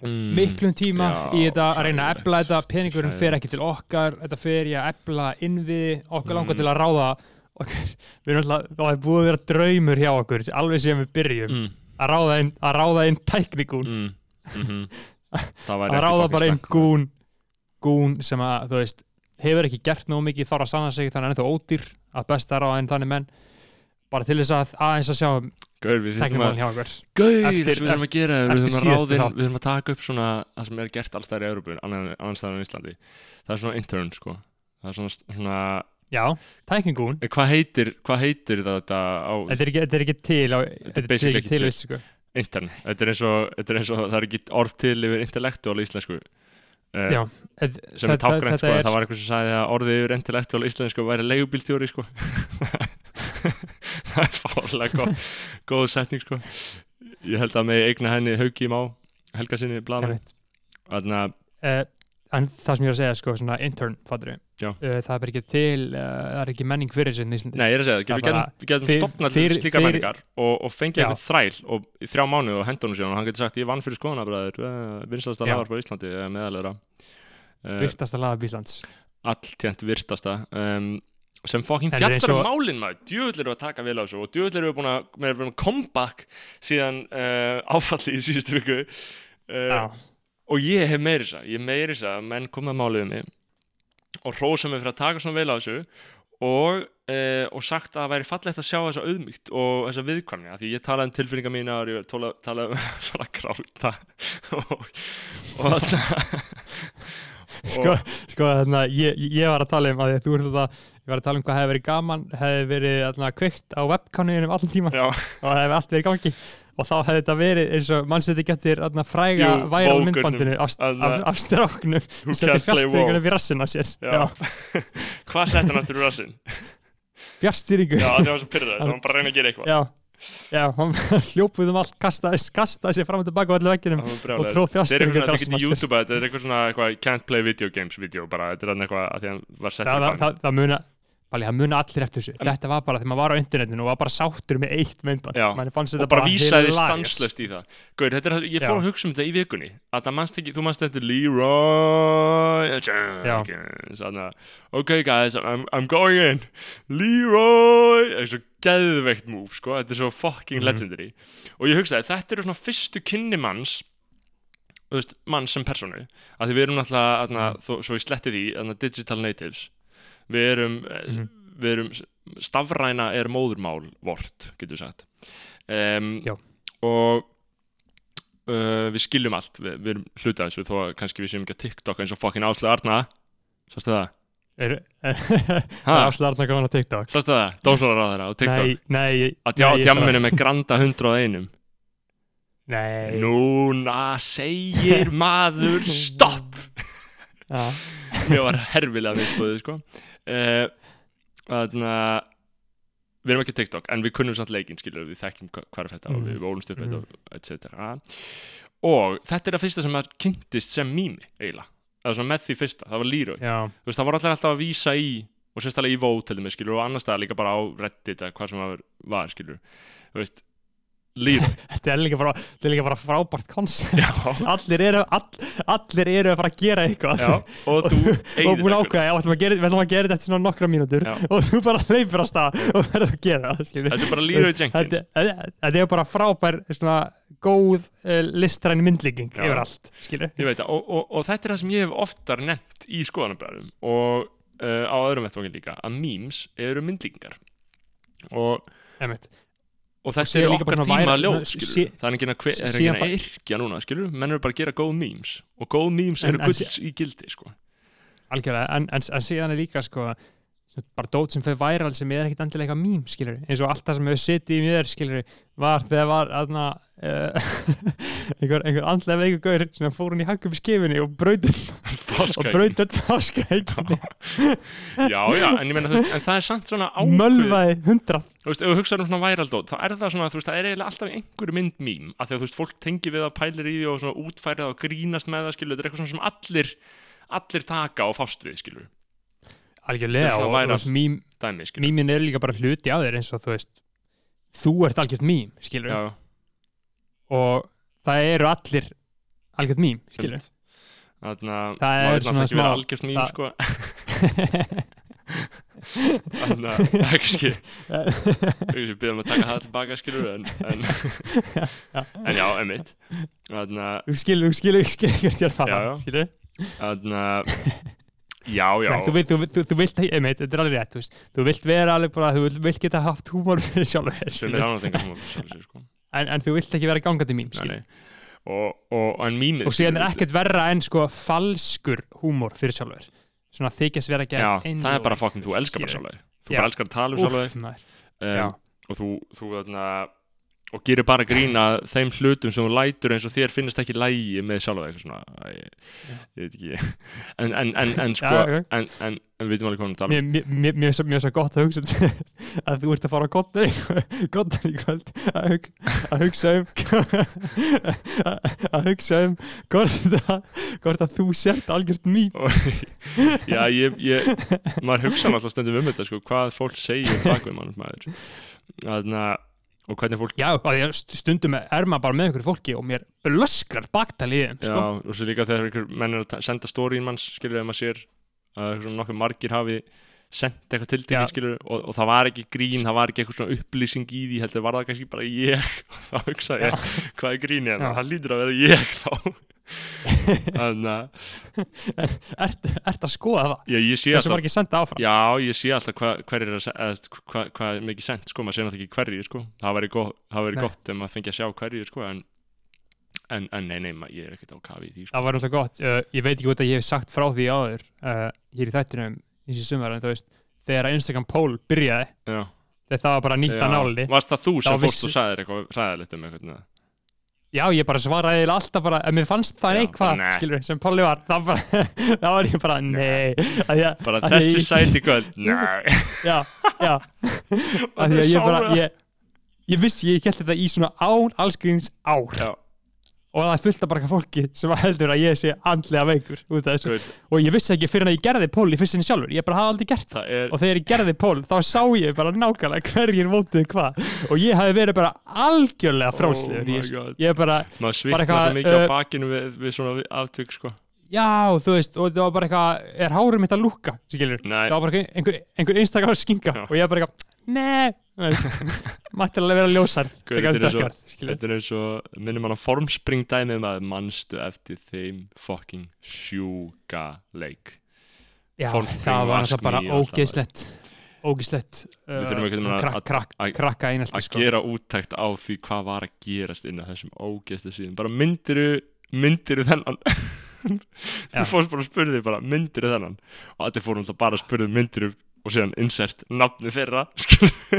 mm, miklum tíma já, í þetta að reyna að ebla þetta. Peningurinn fer ekki til okkar. Þetta fer í að ebla innviði. Langar Mm. til að ráða okkur, [laughs] við erum alltaf, það er búið að vera draumur hjá okkur alveg sem við byrjum mm, að ráða inn, að ráða inn tæknikún mm, mm [laughs] Það væri að ráða bara inn gún gún sem að, þú veist hefur ekki gert nógu mikið þarf að sanna sig þannig að hann er þá ódýr að best að ráða inn þannig menn. Bara til þess að aðeins að sjá Gaur, við þurfum að þess við þurfum að gera er, við þurfum að ráðin, við þurfum að taka upp svona það sem er gert alls þær í Európu annars staðar en í Íslandi. Það er svona intern sko. Það er svona, svona já, tækningún, eh, hvað heitir, hvað heitir þetta á þetta er ekki, þetta er ekki til á, þetta er basically ekki til, sko intern, þetta er eins og, þetta er eins og það er ekki orð til yfir intellektuál íslensku. Uh, já, þetta- sem er tákgrænt sko, er- það var eitthvað sem sagði að orðið yfir intellektuál íslensku væri leigubílstjóri sko [laughs] það er fárlega góð, góð setning sko. Ég held að með eigna henni haugi má helga sinni einmitt. þannig að uh, en það sem ég er að segja sko, svona intern, fattur Já. uh, það er ekki til uh, það er ekki menning fyrir þessu í Íslandi Nei, ég er að segja það, við getum, getum fyrir- stopnað til slíka menningar og, og fengið eitthvað þræl og í þrjá mánuð og henda honum síðan og hann getur sagt ég vann fyrir skoðanabræður, uh, vinstasta Já. lagar på Íslandi eða meðalera uh, virtasta laga Bíslands alltjent virtasta. Um, sem eins fjallar um og- málin maður. Djöfull eru að taka vel á þessu og djöfull eru búin að með að vera með comeback síðan uh, áfalli í síðustu viku. Uh, og ég hef meiri þess að ég hef meiri þess að menn komið að málið um mig og hrósa mig fyrir að taka svona vel á þessu og, uh, og sagt að það væri fallegt að sjá þessa auðmygt og þessa viðkvæmni. Af því ég talaði um tilfinningar mína og ég talaði um [laughs] svona gráta [laughs] og, og þarna sko, sko þarna, ég, ég var að tala um að þú ert þetta ég var að tala um hvað hefði verið gaman hefði verið þarna, kveikt á webkanuðinum allan tíma Já, og það hefði allt verið í gangi. Og þá hefði þetta verið eins og mann seti getur þarna, fræga væral Vógurnum. myndbandinu af, af, af stráknum og play fjastýringunum WoW. í rassin á sér. [laughs] Hvað sett hann aftur úr rassinn? fjastýringu Já, það var svo pyrrað, [laughs] það var bara að reyna að gera eitthvað. Já, já, hann [laughs] hljópuð um allt kastaði, kastaði sér fram og tilbaka á allir vegginum og tróð Þetta er eitthvað svona, þetta er ekki YouTube, þetta er eitthvað svona eitthvað can't play video games video bara, þetta er þarna eitthvað að því hann var sett í bann. það, það muna Palli, það muna allir eftir þessu. Þetta var bara þegar maður var á internetinu og var bara sáttur með eitt myndband. Já, og bara vísaði stanslöst í það. Gauður, þetta er, ég fór Já. að hugsa um þetta í vikunni. Að það mannst ekki, þú mannst þetta Leroy. Jenkins ok guys, I'm, I'm going. In Leroy er geðveikt move, sko, þetta er svo fucking Mhm. legendary og ég hugsaði, þetta eru svona fyrstu kynni manns veist, mann sem personu að því við erum náttúrulega, þarna, Mhm. þó, svo ég sletti því digital natives við erum, Mhm. við erum stafræna er móðurmál vort, getur við sagt um, og uh, við skiljum allt við, við erum hluta þessu þó að kannski við séum ekki að TikTok eins og fokkin Áslu Arna sástu það? Er, [laughs] er, það er áslarna komin á TikTok. Sástu það? Dómsvara á þeirra á TikTok? Nei, nei, að ég sá- djamminu með granda 101 nei, Núna segir [laughs] maður stopp! Já, mér var herfilega misbúðið sko. Uh, þannig að við erum ekki á TikTok en við kunnum samt leikinn skilur við þekkjum er þetta og Mhm. við ólumst upp Mhm. mm. etc og þetta er það fyrsta sem maður kynntist sem mými eiginlega, það var svona með því fyrsta það var Leroy, veist það allir alltaf að vísa í og sérstaklega í Vote til þeim skilur og annars staðar líka bara á Reddit eða hvað sem það var skilur þú veist, Leroy [laughs] þetta er líka bara, er líka bara frábært koncept. Allir eru, all, allir eru að fara að gera eitthvað. Já, og og búin já, við ætlum að gera- við ætlum að gera þetta eftir nokkra mínútur Já. og þú bara leipur að stað og verður að gera þetta er bara Leroy Jenkins. þetta, er bara frábær svona góð uh, listræn myndlíking yfir allt, og, og, og þetta er það sem ég hef oftar nefnt í skoðanabræðum og uh, á öðrum vettvangin líka, að memes eru myndlíkingar. Og, Einmitt. Og séu er okkar tíma ljóð, skilur það er ekki að, hver, er yrkja núna, skilur menn eru bara að gera góð memes. Og góð memes En- eru gulls í gildi, sko. Algjörlega, en, en, en síðan er líka sko, bara dót sem fyrir væral sem er ekkit endilega eitthvað mím, skilur eins og allt það sem hefur setið í mér, skilur var þegar var aðna uh, [laughs] einhver, einhver andlega veiku gaur sem fór hún í í skifinni og braut og þetta páskaegginni [laughs] Já, já, en ég meina, þú veist, en það er samt svona ákveð mölvaði hundrað. Þú veist, ef þú hugsaður um svona væraldót, þá er það svona, þú veist, það er eiginlega alltaf einhverju mynd mím, af því að þú veist, fólk tengi við að pælir í því og svona útfærið og grínast með það, skilur, þetta er eitthvað svona sem allir, allir taka og fást við, skilur, algjörlega og, og mím, dæmi, mímin er líka bara hluti á þér eins og þú veist þú ert algjört mím, skilur Já, og það eru allir algjört mím, skilur að Það er svona ekki smá- algjört mím, sko. [laughs] Þannig að það er kannski, við byrjum að taka það tilbaka, skilur, en, en, [laughs] en já, einmitt. Þannig að, þú skilur, þú skilur, þú skilur þannig að, [laughs] já, já, Nei, þú, vilt, þú, þú, þú vilt, einmitt, þetta er alveg rétt þú, veist, þú vilt vera alveg bara, þú vilt, vilt geta haft húmor fyrir sjálfur sem skilur. er ánáttingar sem að sjálfur sér, sko. en, en þú vilt ekki vera gangandi mím Nei, skilur. nei. Og, og, en mýmið og síðan er ekkert verra en sko falskur húmor fyrir sjálfur svona þykjast vera Já, gegn það er bara fokkin, þú elskar bara sjálfur Þú Já. bara elskar að tala um sjálfur Úff, maður. Og gerir bara grína þeim hlutum sem þú lætur eins og þér finnst ekki lægi með sjálfur eitthvað svona æ, ég veit ekki. En, en, en, en sko Já, ok. en, við veitum alveg hvað að tala Mér, mér, mér, er svo- gott að hugsa [laughs] að þú ert að fara á kottan [laughs] í kvöld að, hug, að hugsa um [laughs] að hugsa um hvort, það, hvort að þú sért algjört Og- Já, ég, ég maður hugsa náttúrulega stundum um þetta sko, hvað fólk segir bak við mann maður. Þarna, og hvernig fólk Já, að stundum er maður bara með einhverju fólki og mér blöskrar baktalið í þeim Já, sko. og svo líka þegar einhver menn er að senda stóriðin manns, skilur, ef maður sér að svona nokkuð margir hafi sendt eitthvað til dæmi, skilur, og, og það var ekki grín, það var ekki eitthvað svona upplýsing í því, heldur var það kannski bara ég, [laughs] þá hugsa hvað er grín Já. það lítur að vera ég [laughs] þá. Þannig [laughs] að, ert, ert að skoða það já, ég sé þessu alltaf, var ekki senda áfram já, ég sé alltaf hvað hver er að, hvað, hvað er mikið sendt, sko, maður sé náttúrulega ekki hverjir, sko, það væri gott, það Nei. gott ef maður fengi að sjá hverjir, sko, en, en, en nei, nei, ma- ég er ekkert á kafi í því, sko. það var náttúrulega gott, uh, ég veit ekki út að ég hef sagt frá því áður uh, hér í þættinum í þessi sumar en þú veist, þegar Instagram poll byrjaði Já. þegar það var bara nýtt að náli Varst það þú sem fórst og sagðir eitthvað ræðilegt um eitthvað? Já, ég bara svaraði alltaf bara ef mér fannst það eitthvað, skilur sem Polly var, þá [laughs] var ég bara, nei. Að ég, Bara að þessi ég- sæti kvöld [laughs] Nei. Já, já. [laughs] Að að ég bara, ég ég vissi, ég held þetta í svona án allskrins ár. Já, og það er fullt af bara fólki sem heldur að ég sé andlega veikur út af þessu. Guð, og ég vissi ekki fyrir að ég gerði pól í fyrst sinni sjálfur. Ég bara hafði aldrei gert það er og þegar ég gerði pól þá sá ég bara nákvæmlega hverjir vótuðu hvað. Og ég hafi verið bara algjörlega Oh frálslegur. God. ég bara, Maður bara sviknar eitthvað, svo mikið á uh, bakinu við, við svona aftök sko. Já þú veist og það var bara eitthvað, er hárið mitt að Nei, það var bara einhver, einhver einstakar skinga Já. og ég bara eitthvað, nei. Mætti alveg vera ljósar þetta er þetta eins og minnum mann á formspring dæmið maður manstu eftir þeim fucking sjúka leik? Já, það var alltaf bara það. ógeðslegt. Ógeðslegt að- að- krakka einhelti að sko. gera úttækt á því hvað var að gerast inn á þessum ógeðstu síðan bara myndiru, myndiru þennan? [laughs] Þú fórst bara að spurði bara myndiru þennan? Og allir fórum alltaf bara að spurði myndiru og síðan insert nafni þeirra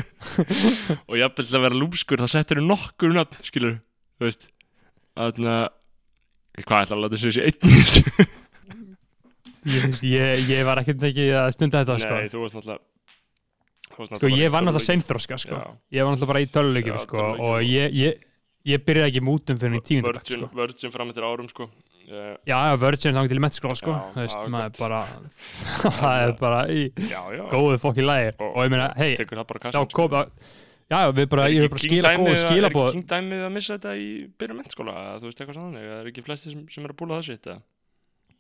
[laughs] og jafnvel til að vera lúmskur þá settir þú nokkur nafn skilur, þú veist. Þannig að hvað ætla að láta þessu í þessu? Ég, veist, ég, ég var ekkert mikið að stunda þetta sko. Nei, þú varst náttúrulega sko ég var náttúrulega seinþroska sko. Ég var náttúrulega bara í töluleikjum Já, sko, og ég, ég, ég byrjaði ekki mútum fyrir tíundabæk sko. Virgin fram eftir árum sko uh, já, já, Virgin þá til í mennskóla sko. Já, Þú veist, já, maður gott. er bara [laughs] [laughs] það er bara í Já, já góðu fokki lægi og ég meina, hei, það kassan kom að já, já, við bara, ég vil bara skila góðu skilabóð Er ekki King dæmið að missa þetta í byrjum mennskóla Þú veist eitthvað þannig Það er ekki flesti sem, sem er að búla það sitt eða?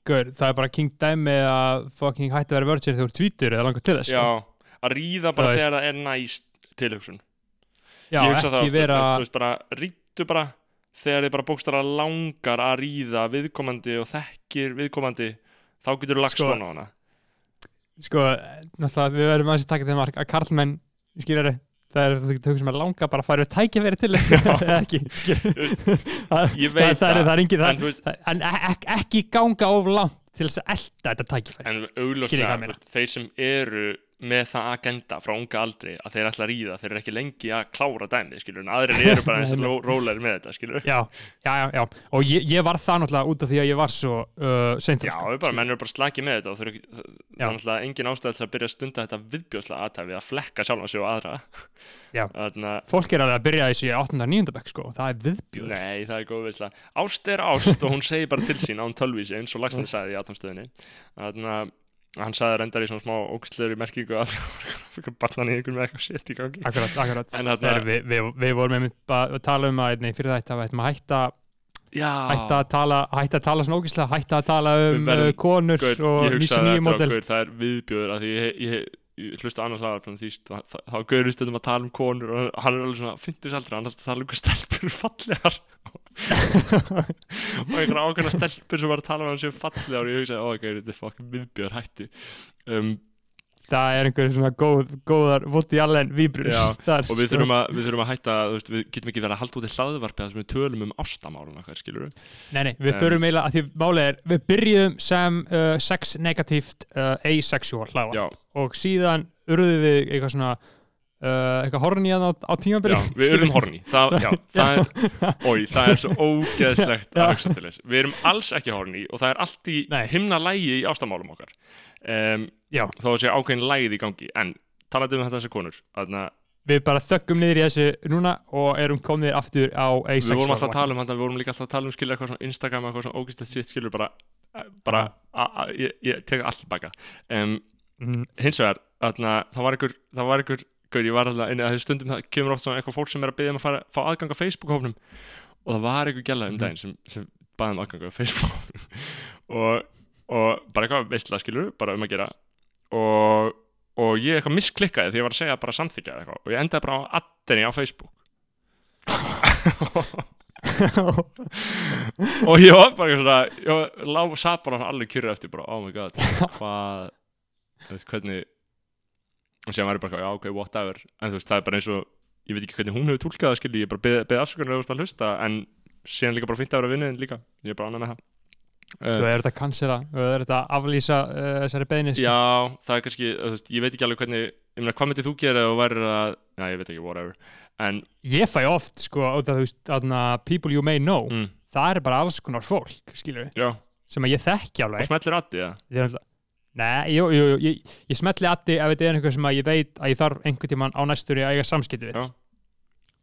Gaur, það er bara king dæmi að fucking hætti að vera Virgin þegar þú ert tvítur eða langar til þess sko. Já, að ríða bara Það þegar það er næst tilhugsun já Ég hugsa það ekki vera Þú veist bara, rítu bara Þegar þið bara bókstara langar að ríða viðkomandi og þekkir viðkomandi þá getur þú lagst Sko, svona á hana. Sko, náttúrulega við verðum aðeins að taka þeim að karlmenn, skilur það er getur hugsað með langa bara að fara tækifæri til þess [laughs] eða ekki, [laughs] það, Ég veit það, það, er, það er En það, það, ek, ekki ganga of langt til þess að elda þetta tækifæri. En veist, þeir sem eru með það agenda frá unga aldri að þeir ætla að ríða, þeir eru ekki lengi að klára dæmið, skilur, en aðrir eru bara eins og [laughs] ró- rólegir með þetta, skilur já, já, já, já, og ég, ég var það náttúrulega út af því að ég var svo uh, seint Já, við bara, menn eru bara slakið með þetta og þeir eru ekki, það Já. er náttúrulega engin ástæð til að byrja að stunda þetta viðbjóðslega aðtæfi að flekka sjálfan sig og aðra Já. [laughs] Þannig að, fólk er alveg að byrja þessu í 8. og 9. bekk sko, það er viðbjóð nei, það er góð veisla Ást er ást og hún segir bara til sín án tölvísi eins og Lagsnes sagði í atomstöðinni Þannig að hann sagði reyndar í svona smá ógstleiri merkingu að [laughs] barnan í einhvern með eitthvað sétt í gangi. Akkurat, akkurat. Nei, við, við, við vorum einmitt að tala um að nei, fyrir þetta að við ættum að hætta, hætta, að tala, hætta að tala svona ógislega, hætta að tala um uh, konur Gaur, og ég hugsaði 99 þetta á model. Gaur, það er viðbjöður að ég, ég, ég, ég hlusta annars frá því þá þá Gaur stundum að tala um konur og hann er alveg svona 50 aldrei, hann er alltaf að tala um hvað stelpur fallegar og einhverja ákveðna stelpur sem var að tala um hann séu fallegar og ég hugsaði, ó, Gaur, þetta er fokkin viðbjöður hættu. Um, það er einhver svona góð, góðar víbrur Já, [laughs] Þar, og við sko. þurfum, að, við þurfum að hætta, veist, við getum ekki verið að halda út í hlaðvarpi þar sem við tölum um ástamálun okkar, skilur við Nei, nei, við Um, þurfum eiginlega, að því málið er við byrjuðum sem uh, sex negatíft uh, asexual hlaða Já, og síðan urðum við eitthvað svona uh, eitthvað horni að á, á tímabili Já, við erum horni [laughs] það, já, það er, oi, það er svo ógeðslegt að hugsa til þess Við erum alls ekki horni og það er allt í himna lægi í ástamálum okkar. Um, að sé ákveðin lægið í gangi. En talandi um þetta þessar konur Þannig að Við bara þöggum niður í þessu núna og erum komnið aftur á við asexual vorum alltaf að tala um þetta Við vorum líka alltaf að tala um skilja eitthvað svona Instagram eitthvað svona ógeðslegt sitt skilur bara, bara a, a, ég, ég tek allt baka. Um, mm, hins vegar, þarna, það var einhver það var gaur, ég var alltaf inni að því stundum það kemur oft svona eitthvað fólk sem er að byggja um að fara, fá aðgang á Facebook-hófnum og það var einhver gæla um Mhm. daginn sem, sem baði um aðgang á Facebook-hófnum [laughs] og, og bara eitthvað veistla skilur, bara um að gera. Og, og ég eitthvað misklikkaði því ég var að segja bara samþykja eða eitthvað. Og ég endaði bara á addinni á Facebook. [laughs] Og ég var bara eitthvað svona ég lá, satt bara alveg kyrra eftir bara, oh my god, [laughs] hvað hvernig og séðan var ég bara, já ok, whatever. En þú veist, það er bara eins og, ég veit ekki hvernig hún hefur túlkað það, skilji, ég bara beð, beð afsökunar að hlusta, en síðan líka bara fínt að vera vinniðin líka, ég er bara ánað með það. Þú uh, er þetta að cancela, þú er þetta að aflýsa uh, þessari beðni sko. Já, það er kannski, þú veist, ég veit ekki alveg hvernig ég meina, hvað myndið þú gera þú værir að já, ég veit ekki, whatever. En, Ég fæ oft, sko, út af þú veist aðna, people you may know, mm, það er bara alls konar fólk, já, sem að ég þekki og alveg smellir addi, ja Ég er alltaf- Nei, jú, jú, jú, ég, ég smetli addi ef þetta er einhver sem að ég veit að ég þarf einhvern tímann á næstunni að eiga samskipti við. Já.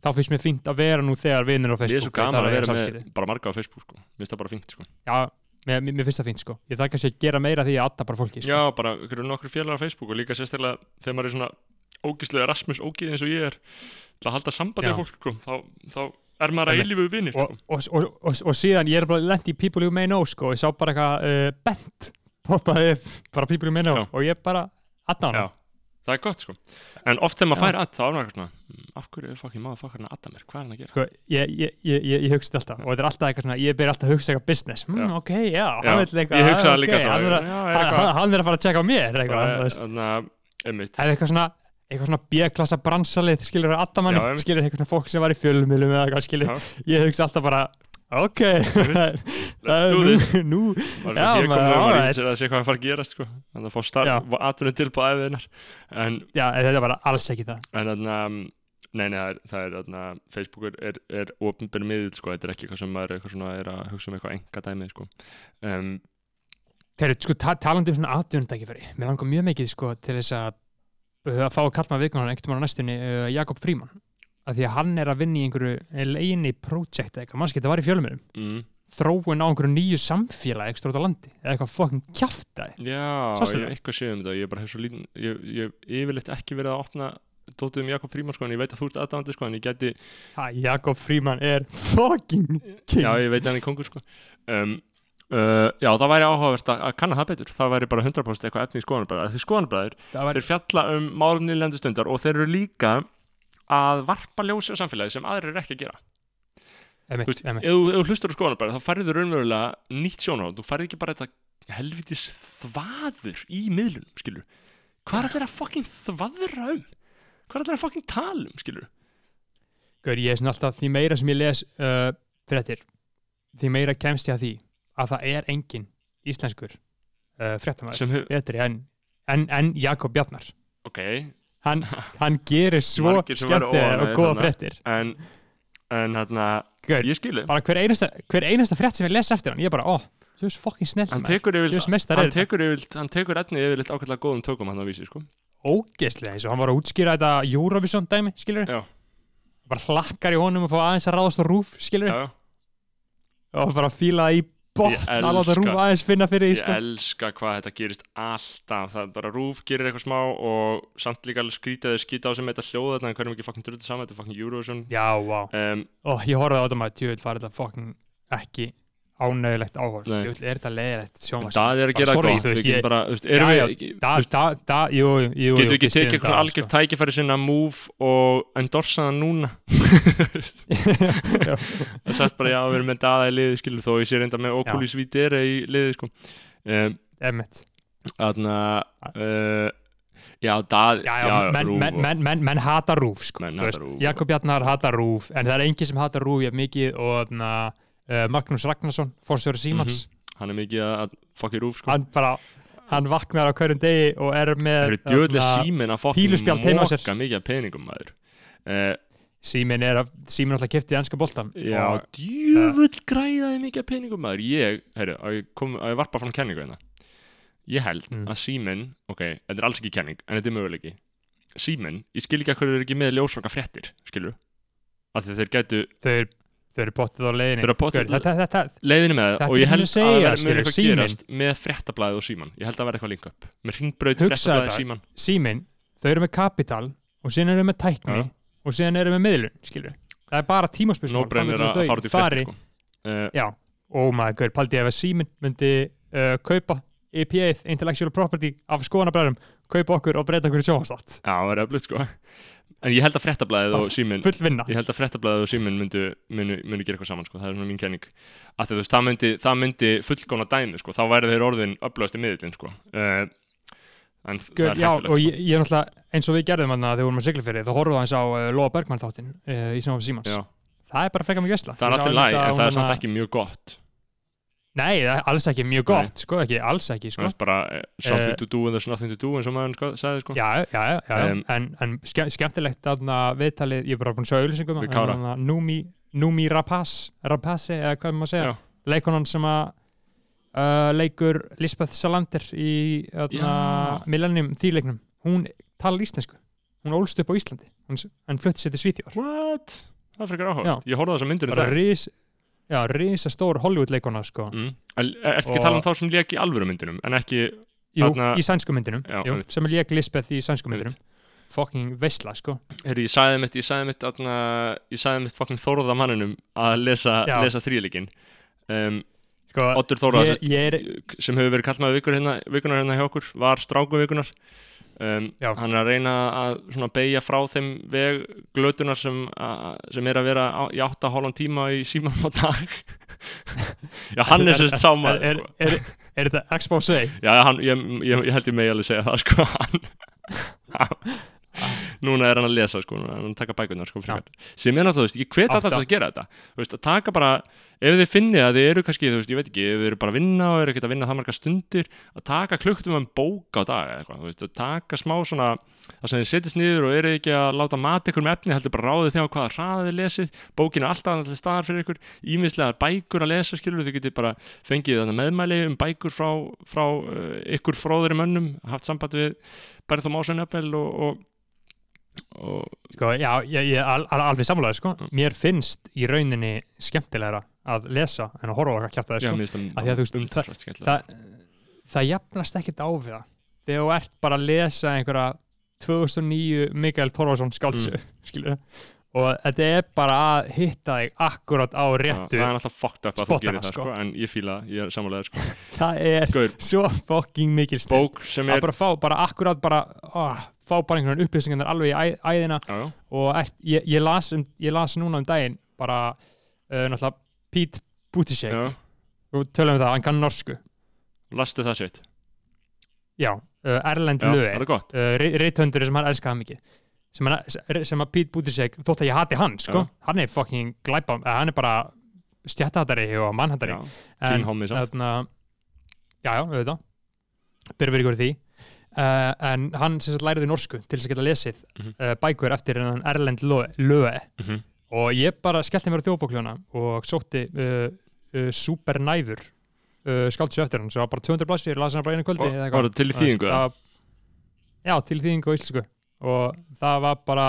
þá finnst mér fínt að vera nú þegar vinnir á Ég er Facebook svo gaman ég að eiga vera samskipti. með bara marga á Facebook, sko. Mér finnst það bara fínt, sko. Já, mér, mér finnst það fínt sko. Ég þarf kannski að gera meira því að adda bara fólki sko. Já, bara, nokkur félagar á Facebook og líka sérstaklega þegar maður er svona ógislega Rasmus ógið eins og ég er til að halda sambandi af fólk, sko þá, þá er maður að eilífu vinnir, sko. og, og, og, og síðan ég er bara lent í People You May Know sko Ég sá bara eitthvað uh, bent poppaði bara May Know Já. og ég bara adda hana. Já, það er gott, sko. En oft þegar maður fær add, þá er maður eitthvað svona "Mm, Af hverju er fokkin maður fokkin að adda mér, hvað er hann að gera? Sko, ég, ég, ég, ég, ég hugsi þetta alltaf. Og þetta er alltaf eitthvað svona, ég ber alltaf að hugsa eitthvað business. Mm, ok, já, hann vil eitthvað ég hugsa það ok, líka svo, hann, er að, er hann, hann, hann er að fara að tjekka á mér eitthvað, að, einmitt. Eða eitthvað svona eitthvað svona B-klassa bransalið skilur að addamanni, Já, einmitt. skilur eitthvað svona fólk sem var í fjölumilum ég hugsa alltaf bara ok, [laughs] það [laughs] það nú, ímyndar sér að sé hvað að fara að gerast sko. að fá Já. starf, atvinnum tilbúð æfiðinnar en, já, en þetta er bara alls ekki það. En þannig að nei, nei, það er, það er þarna, Facebook er, er, opinbyrð miðl, sko, þetta er ekki eitthvað sem maður eitthvað svona, er að hugsa um eitthvað enga dæmið, sko. Um, Þeir, sko, ta talandi um svona atvinnundækifæri mér langar mjög mikið sko, til þess að uh, að fá að kalla maður vikunar einhvern veginn á næstunni uh, Jakob Fríman að því að hann er að vinna í einhverju leginni project eða eitthvað, mannski þetta var í fjölumörum mm. þróun á einhverju nýju samfélagi ekstra út á landi, eða eitthvað fokkin kjaftaði Já, Sástu ég eitthvað séð um þetta ég bara hef svo lítinn ég, ég hef yfirleitt ekki verið að opna dótið um Jakob Fríman sko en ég veit að þú ert aðdáðandi sko en ég geti ha, Jakob Fríman er fokkin king. Já, ég veit að hann er kongur sko. Um, uh, Já, það væri áhugavert að, að kanna það betur. Það væri bara 100% eitthvað efni í skoðanabræður því skoðanabræður, þeir fjalla um málumni lendistundar og þeir eru líka að varpa ljósi á samfélagi sem aðrir eru ekki að gera. Emitt, veist, emitt ef ef þú hlustur á skoðanabræður þá færðu raunverulega nýtt sjónarhótt þú færðu ekki bara þetta helvitis þvaður í miðlunum, skilur hvað er allir að fucking þvaðra um? Hvað er allir að fucking tala um, skilur Gaur, ég er svona alltaf, því meira sem ég les uh, fréttir, því meira kemst ég að því að það er engin íslenskur uh, hefur, betri en, en, en Jakob Bjarnar. Ok hann, hann gerir [laughs] svo skemmtilegar og góða þarna. fréttir. En, en hérna, Gaur, ég skilu bara hver einasta, hver einasta frétt sem ég les eftir hann, ég er bara, ó, þú veist fokkin snelt hann tekur þú yfirleitt ákveðlega góðum tökum hann á vísi, sko. Ógeðslega eins og hann var að útskýra þetta Eurovision dæmi, skilur Já. bara hlakkar í honum og fá aðeins að ráðast á rúf, skilur já, já. og bara fíla það í botn Ég að láta rúf aðeins finna fyrir því, ég sko. elska hvað þetta gerist alltaf. Það er bara rúf gerir eitthvað smá og samt líka alveg skrítið eða skýta á sem þetta hljóða þannig að hverjum ekki fucking drullið saman þetta er fucking Eurovision. Já, vá, um, ó, ég horfði á þetta maður, tjóðvill var þetta fokkin ekki ánægilegt áhort, er þetta leiðilegt en sjónvarp? Það er að gera gott þú við Já, já, ekki- tekið eitthvað algjör sko. tækifæri sinna move og endorsa það núna? [laughs] Já. það sagt bara já, við erum með daða í liði þó ég sé reynda með Oculus Videre í liði sko. Emmett. Þarna uh, Já, það já, já, Rúf menn, og- menn, menn, menn hata rúf sko. Menn hata RÚV, Jakob Bjarnar hata rúf en það er engin sem hata rúf mikið og na, uh, Magnús Ragnarsson fórstjóri Símans, Hann er mikið að fokki rúf sko. Hann bara hann vaknar á hverjum degi og er með að fokki píluspjald heima á sér. Mikið af peningum maður. Uh, Símin er að Símin alltaf kipti ennska boltan Já, djöfull græðaði mikið af peningum maður. Ég, heyrðu, að ég, að ég varpa fram kenningu hérna. Ég held Mm. að síminn Ok, þetta er alls ekki kenning, en þetta er möguleiki. Síminn, ég skil ekki að hverju er ekki með ljósvaka fréttir, skilur Af því þeir gætu þau, þau eru pottið á leiðinni Þeir eru Gaur, þetta, þetta, leiðinni með það og ég held segja, að það verður eitthvað síminn. gerast með fréttablaðið og síman ég held að það verði eitthvað link upp með ringbraut Hugsaðu fréttablaðið þetta. síman Símin, þau eru með kapital og síðan eru með tækni Já. og síðan eru með miðlun skilur það er bara tímaspörsmál no brainer að fara út í fari fréttir sko. uh, Já, oh my god, paldi ef að Símin myndi uh, kaupa EPA-ið, Intellectual Property af skoðanabræðum, kaupa okkur og breyta okkur í sjóhanstátt. já, það verður öflugt sko en ég held að fréttablaðið og símin Full vinna. ég held að fréttablaðið og símin myndu, myndu, myndu gera eitthvað saman sko. það er svona mín kenning að þú veist, það myndi, það myndi fullgóna dæmi sko. þá væri þeir orðin öflugast í miðlinn sko. uh, en það Gör, er já, hættulegt og sko. ég, ég er náttúrulega, eins og við gerðum þegar við vorum að sigla fyrir, þá horfum við aðeins á uh, Lóa Bergmann þáttinn uh, í Sjónum Símans. Já, Það er bara frekar mjög vesla. það er alltaf læg en það er samt ekki mjög gott Nei, það er alls ekki mjög gott, sko ekki, alls ekki, það sko. er bara uh, something Eh, to do and there's nothing to do eins og maður sko, sagði sko Já, já, já, já, Em, en, en ske, skemmtilegt þarna viðtalið, ég er bara búin að sjá þarna Númi, Númi Rapaz, Rapaz, eða hvað maður segja, Já. leikonan sem að uh, leikur Lisbeth Salander í. Millennium þýleiknum, hún talar íslensku, hún ólst upp á Íslandi, hún, en flutti sér til Svíþjóðar. What? Það er frekar áhugavert. Ég horfði á þessa myndir um það. ris, já, risa stór Hollywood leikona, sko. Mm. Er ekki Og- að tala um þá sem lék í alvöru myndinum, en ekki, Jú, Þarna- í sænsku myndinum, Já, jú, sem lék Lisbeth í sænsku myndinum. Fucking veistla, sko. heyrðu, ég sagði mitt, ég sagði mitt, atna, ég sagði mitt fucking Þórða manninum að lesa, lesa þrýleikin. Um, Sko, ég er, sem hefur verið kallt maður vikur hérna, vikunar hérna hjá okkur, var stráku vikunar. Um, hann er að reyna að beigja frá þeim veg glötunar sem, sem er að vera á, í 8 hálfan tíma í síman á dag [laughs] já, hann er sérst sámaður er, sko. er, er, er þetta expose? Já, hann, ég, ég, ég held ég megi alveg segja það sko hann, [laughs] [laughs] núna er hann að lesa sko, núna er hann að taka bækunar sko, frekar. sem er náttúrulega, ég hvet alltaf að gera þetta. Veist, að taka bara, ef þið finnið að þið eru kannski, þú veist, ég veit ekki, ef þið eru bara að vinna og eru ekkert að vinna það marga stundir að taka klukktum um bók á dag eitthvað, veist, að taka smá svona það sem þið setjast niður og eru ekki að láta mata ykkur með efni, heldur bara ráðið á hvaða hraða þið lesið, bókin er alltaf alltaf staðar fyrir ykkur, ímislega bækur að lesa skilur, þið getið bara fengið meðmæli um bækur frá, frá uh, ykkur fróðari mönnum, haft samband við Berð og Másun Eppel og, og Sko, já, ég, ég al, al, alveg samlega, sko. Mér finnst í rauninni skemmtilegra að lesa en að horfa á að kjæfta það, sko. Af því að þú veist, það, það jafnast ekkert á við það. Þegar þú ert bara að lesa einhverja 2009 Mikael Torfarsson skáltsu, Mm. skilur og þetta er bara að hitta þig akkurat á réttu. það er alltaf fucked up að þú gerir það sko. sko, en ég það, ég er samanlega sko. [laughs] Það er Gaur, svo fucking mikil snill. Að er bara fá, bara akkurat bara, oh, fá bara einhvern upplýsingar alveg í æðina. Já, já, og ert, ég, ég, las um, ég las núna um daginn bara uh, náttúrulega Pete Buttigieg. Og tölum við það, hann kann norsku. Lastu það sitt já, uh, Erlend er gott? Uh, reythöndur sem hann elskaði mikið sem, að Pete Buttigieg þótt að ég hati hann, sko, Já. hann er fucking glæpa, hann er bara stjættahatari og mannhatari samt. þarna, já, já, auðvitað byrjum við ykkur því uh, en hann sem sagt læriði norsku til þess að geta lesið Mhm. uh, bækur eftir hennan Erlend Löe, Löe Mhm. og ég bara skellti mér á þjóðbókljóna og sótti uh, uh, Supernæður uh, skáldsjö eftir hann, svo bara 200 blassir, las hann bara einu kvöldi Og- það til þýðingu, Já, til þýðingu og íslensku og það var bara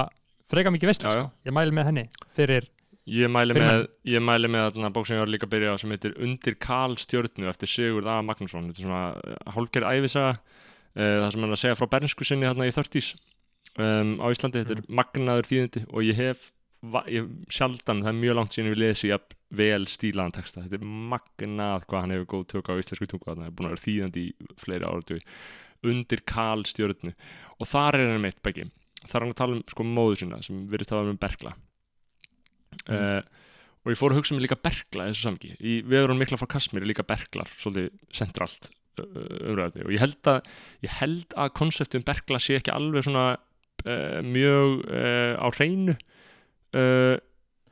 freka mikið já. sko. ég mæli með henni fyrir, Ég mæli með, ég mæli með bók sem ég var líka að byrja á sem heitir Undir Kal stjörnu eftir Sigurd A. Magnússon. Þetta er svona hálfgerð æfisaga uh, það sem hann er að segja frá bernsku sinni þarna í 30s um, á Íslandi, þetta er magnaður þýðindi og ég hef ég, sjaldan, það er mjög langt síðan við lesi jafn vel stílaðan texta, þetta er magnað hvað hann hefur góð tök á íslensku tungu það er búin að vera þýðandi í fleiri áratug Undir Kal stjörnu og þar er hann meitt beggi þar er hann að tala um sko móðu sína sem virðist að vera með bergla uh, og ég fór að hugsa um líka bergla þessu samki, í vefurinn mikla frá Kasmir líka berglar, svolítið centralt umræðandi og ég held að ég held að konseptum bergla sé ekki alveg svona uh, mjög uh, á hreinu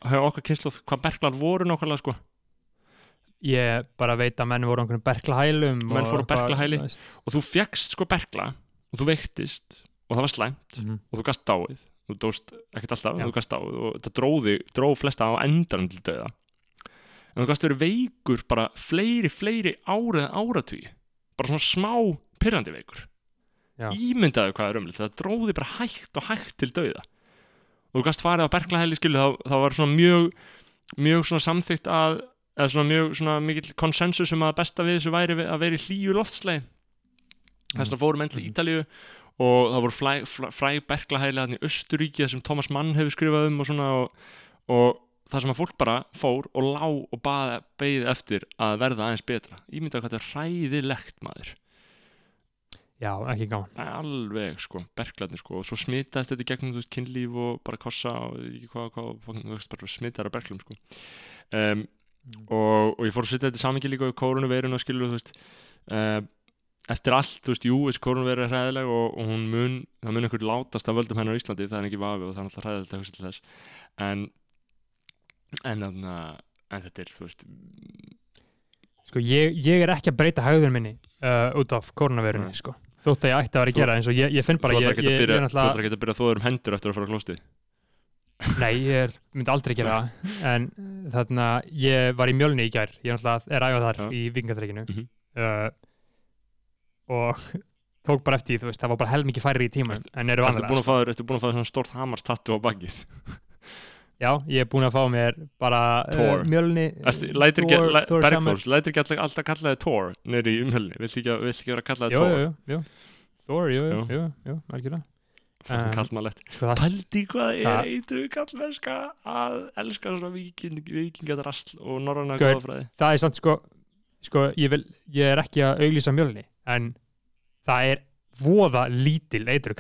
hafa okkar kynsluð hvað berglar voru nákvæmlega sko. Ég bara veit að menn voru á einhvern berklahælum Menn fóru veist. og þú fjekkst sko bergla og þú veiktist og það var slæmt Mhm. og þú gast dáið þú dóst ekkert alltaf, Já. þú gast dáið og þetta dróði, dróð flesta á endanum til döða en þú gast verið veikur bara fleiri, fleiri árið áratugi bara svona smá pyrrandi veikur Já. ímyndaðu hvað er umlitt það dróði bara hægt og hægt til döða og þú gast farið á berglahæli skilu þá, þá var svona mjög mjög svona samþykkt að eða svona mjög svona mikill konsensus um að besta við þessu væri að vera í hlýju loftsleið þess vegna fórum enn til Mhm. Ítalíu og það voru fræ, fræ, fræ berglahæli hann í Östuríki sem Thomas Mann hefur skrifað um og svona og, og það sem að fólk bara fór og lá og baði, beið eftir að verða aðeins betra. Ímyndaðu hvað þetta er hræðilegt maður. Já, ekki gaman. Alveg sko, berglarnir sko og svo smitaðist þetta gegnum þú veist, kynlíf og bara kossa og ég ekki hvað, hvað, smitaðar af berglum sko. Um, og, og ég fór að setja þetta í samingi líka við koronaveiruna skilur þú veist. Uh, eftir allt, þú veist, jú, þessi koronaveira er hræðileg og, og hún mun, það mun einhver látast af völdum hennar á Íslandi, það er ekki vafi og það er alltaf hræðilegt að hugsa til þess. En en, en, en þetta er, þú veist sko, ég, ég er ekki að breyta hægðun minni uh, út af koronavirunni, Nei. sko. Þótt að ég ætti að vera að gera eins og ég, ég finn bara, þú ætlar ekki að byrja, að að þóður um hendur eftir að fara á klóstið nei, ég er, myndi aldrei gera það. En þarna, ég var í mjölni í gær, ég er er æfað þar Já. í vingatreikinu Mhm. uh, og [laughs] tók bara eftir, því, þú veist, það var bara helmikið færri í tíma en eru vanlega, að fá þér, ertu búin að fá þér svona stórt hamarstattu á bakið? [laughs] Já, ég er búin að fá mér bara Thor. uh, mjölni Ertu, lætur ekki, alltaf, alltaf kalla þið Thor nýri í umhölni, vilt ekki, vilt ekki vera að kalla þið jú, Thor? jú, jú, jú. Thor, jú, jú, Jú. Um, kallmannlegt sko, það, Pældi hvað er eitru kallmennska að elska svona viking, vikingadrasl og norræna Gaur. góðafræði það er samt sko, sko ég, vil, ég er ekki að auglýsa mjölni en það er voða lítil eitru.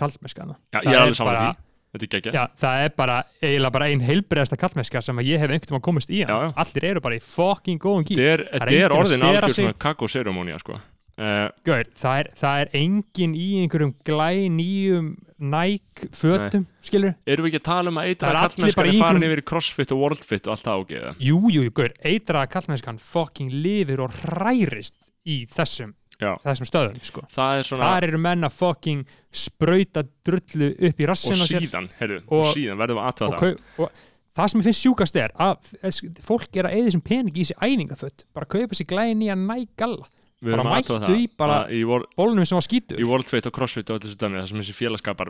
Já, Það ég alveg saman bara- því, þetta geggja Já, það er bara eiginlega bara ein heilbreyðasta kallmeska sem ég hef einhvern veginn komist í. Já, já. allir eru bara í fucking góðum gýr Þetta er, Það er enginn er orðin sig. svona kakóseremónia sko. uh, Gaur, það það er engin í einhverjum glæ nýjum Nike fötum, skilur Erum við ekki að tala um að Það eitra kallmennskan er farin yfir crossfit og worldfit og allt það ágeða Jú, jú, jú, gaur, eitraða kallmennskan fucking lifir og hrærist í þessum, Já, þessum stöðum, sko. það er svona Þar eru menn að fucking sprauta drullu upp í og rassin á sér. síðan, heyrðu, og, Og- síðan verðum við og, aðtöða það. kau, og það sem ég finnst sjúkast er að fólk er að eða þessum pening í þessi æfingafött bara kaupa sér glæði nýja nægalla Við bara verðum að mættu í bara- að í, wor- bólunum sem var skítur í worldfit og crossfit og allir þessu dæmi það sem þessi félagskapar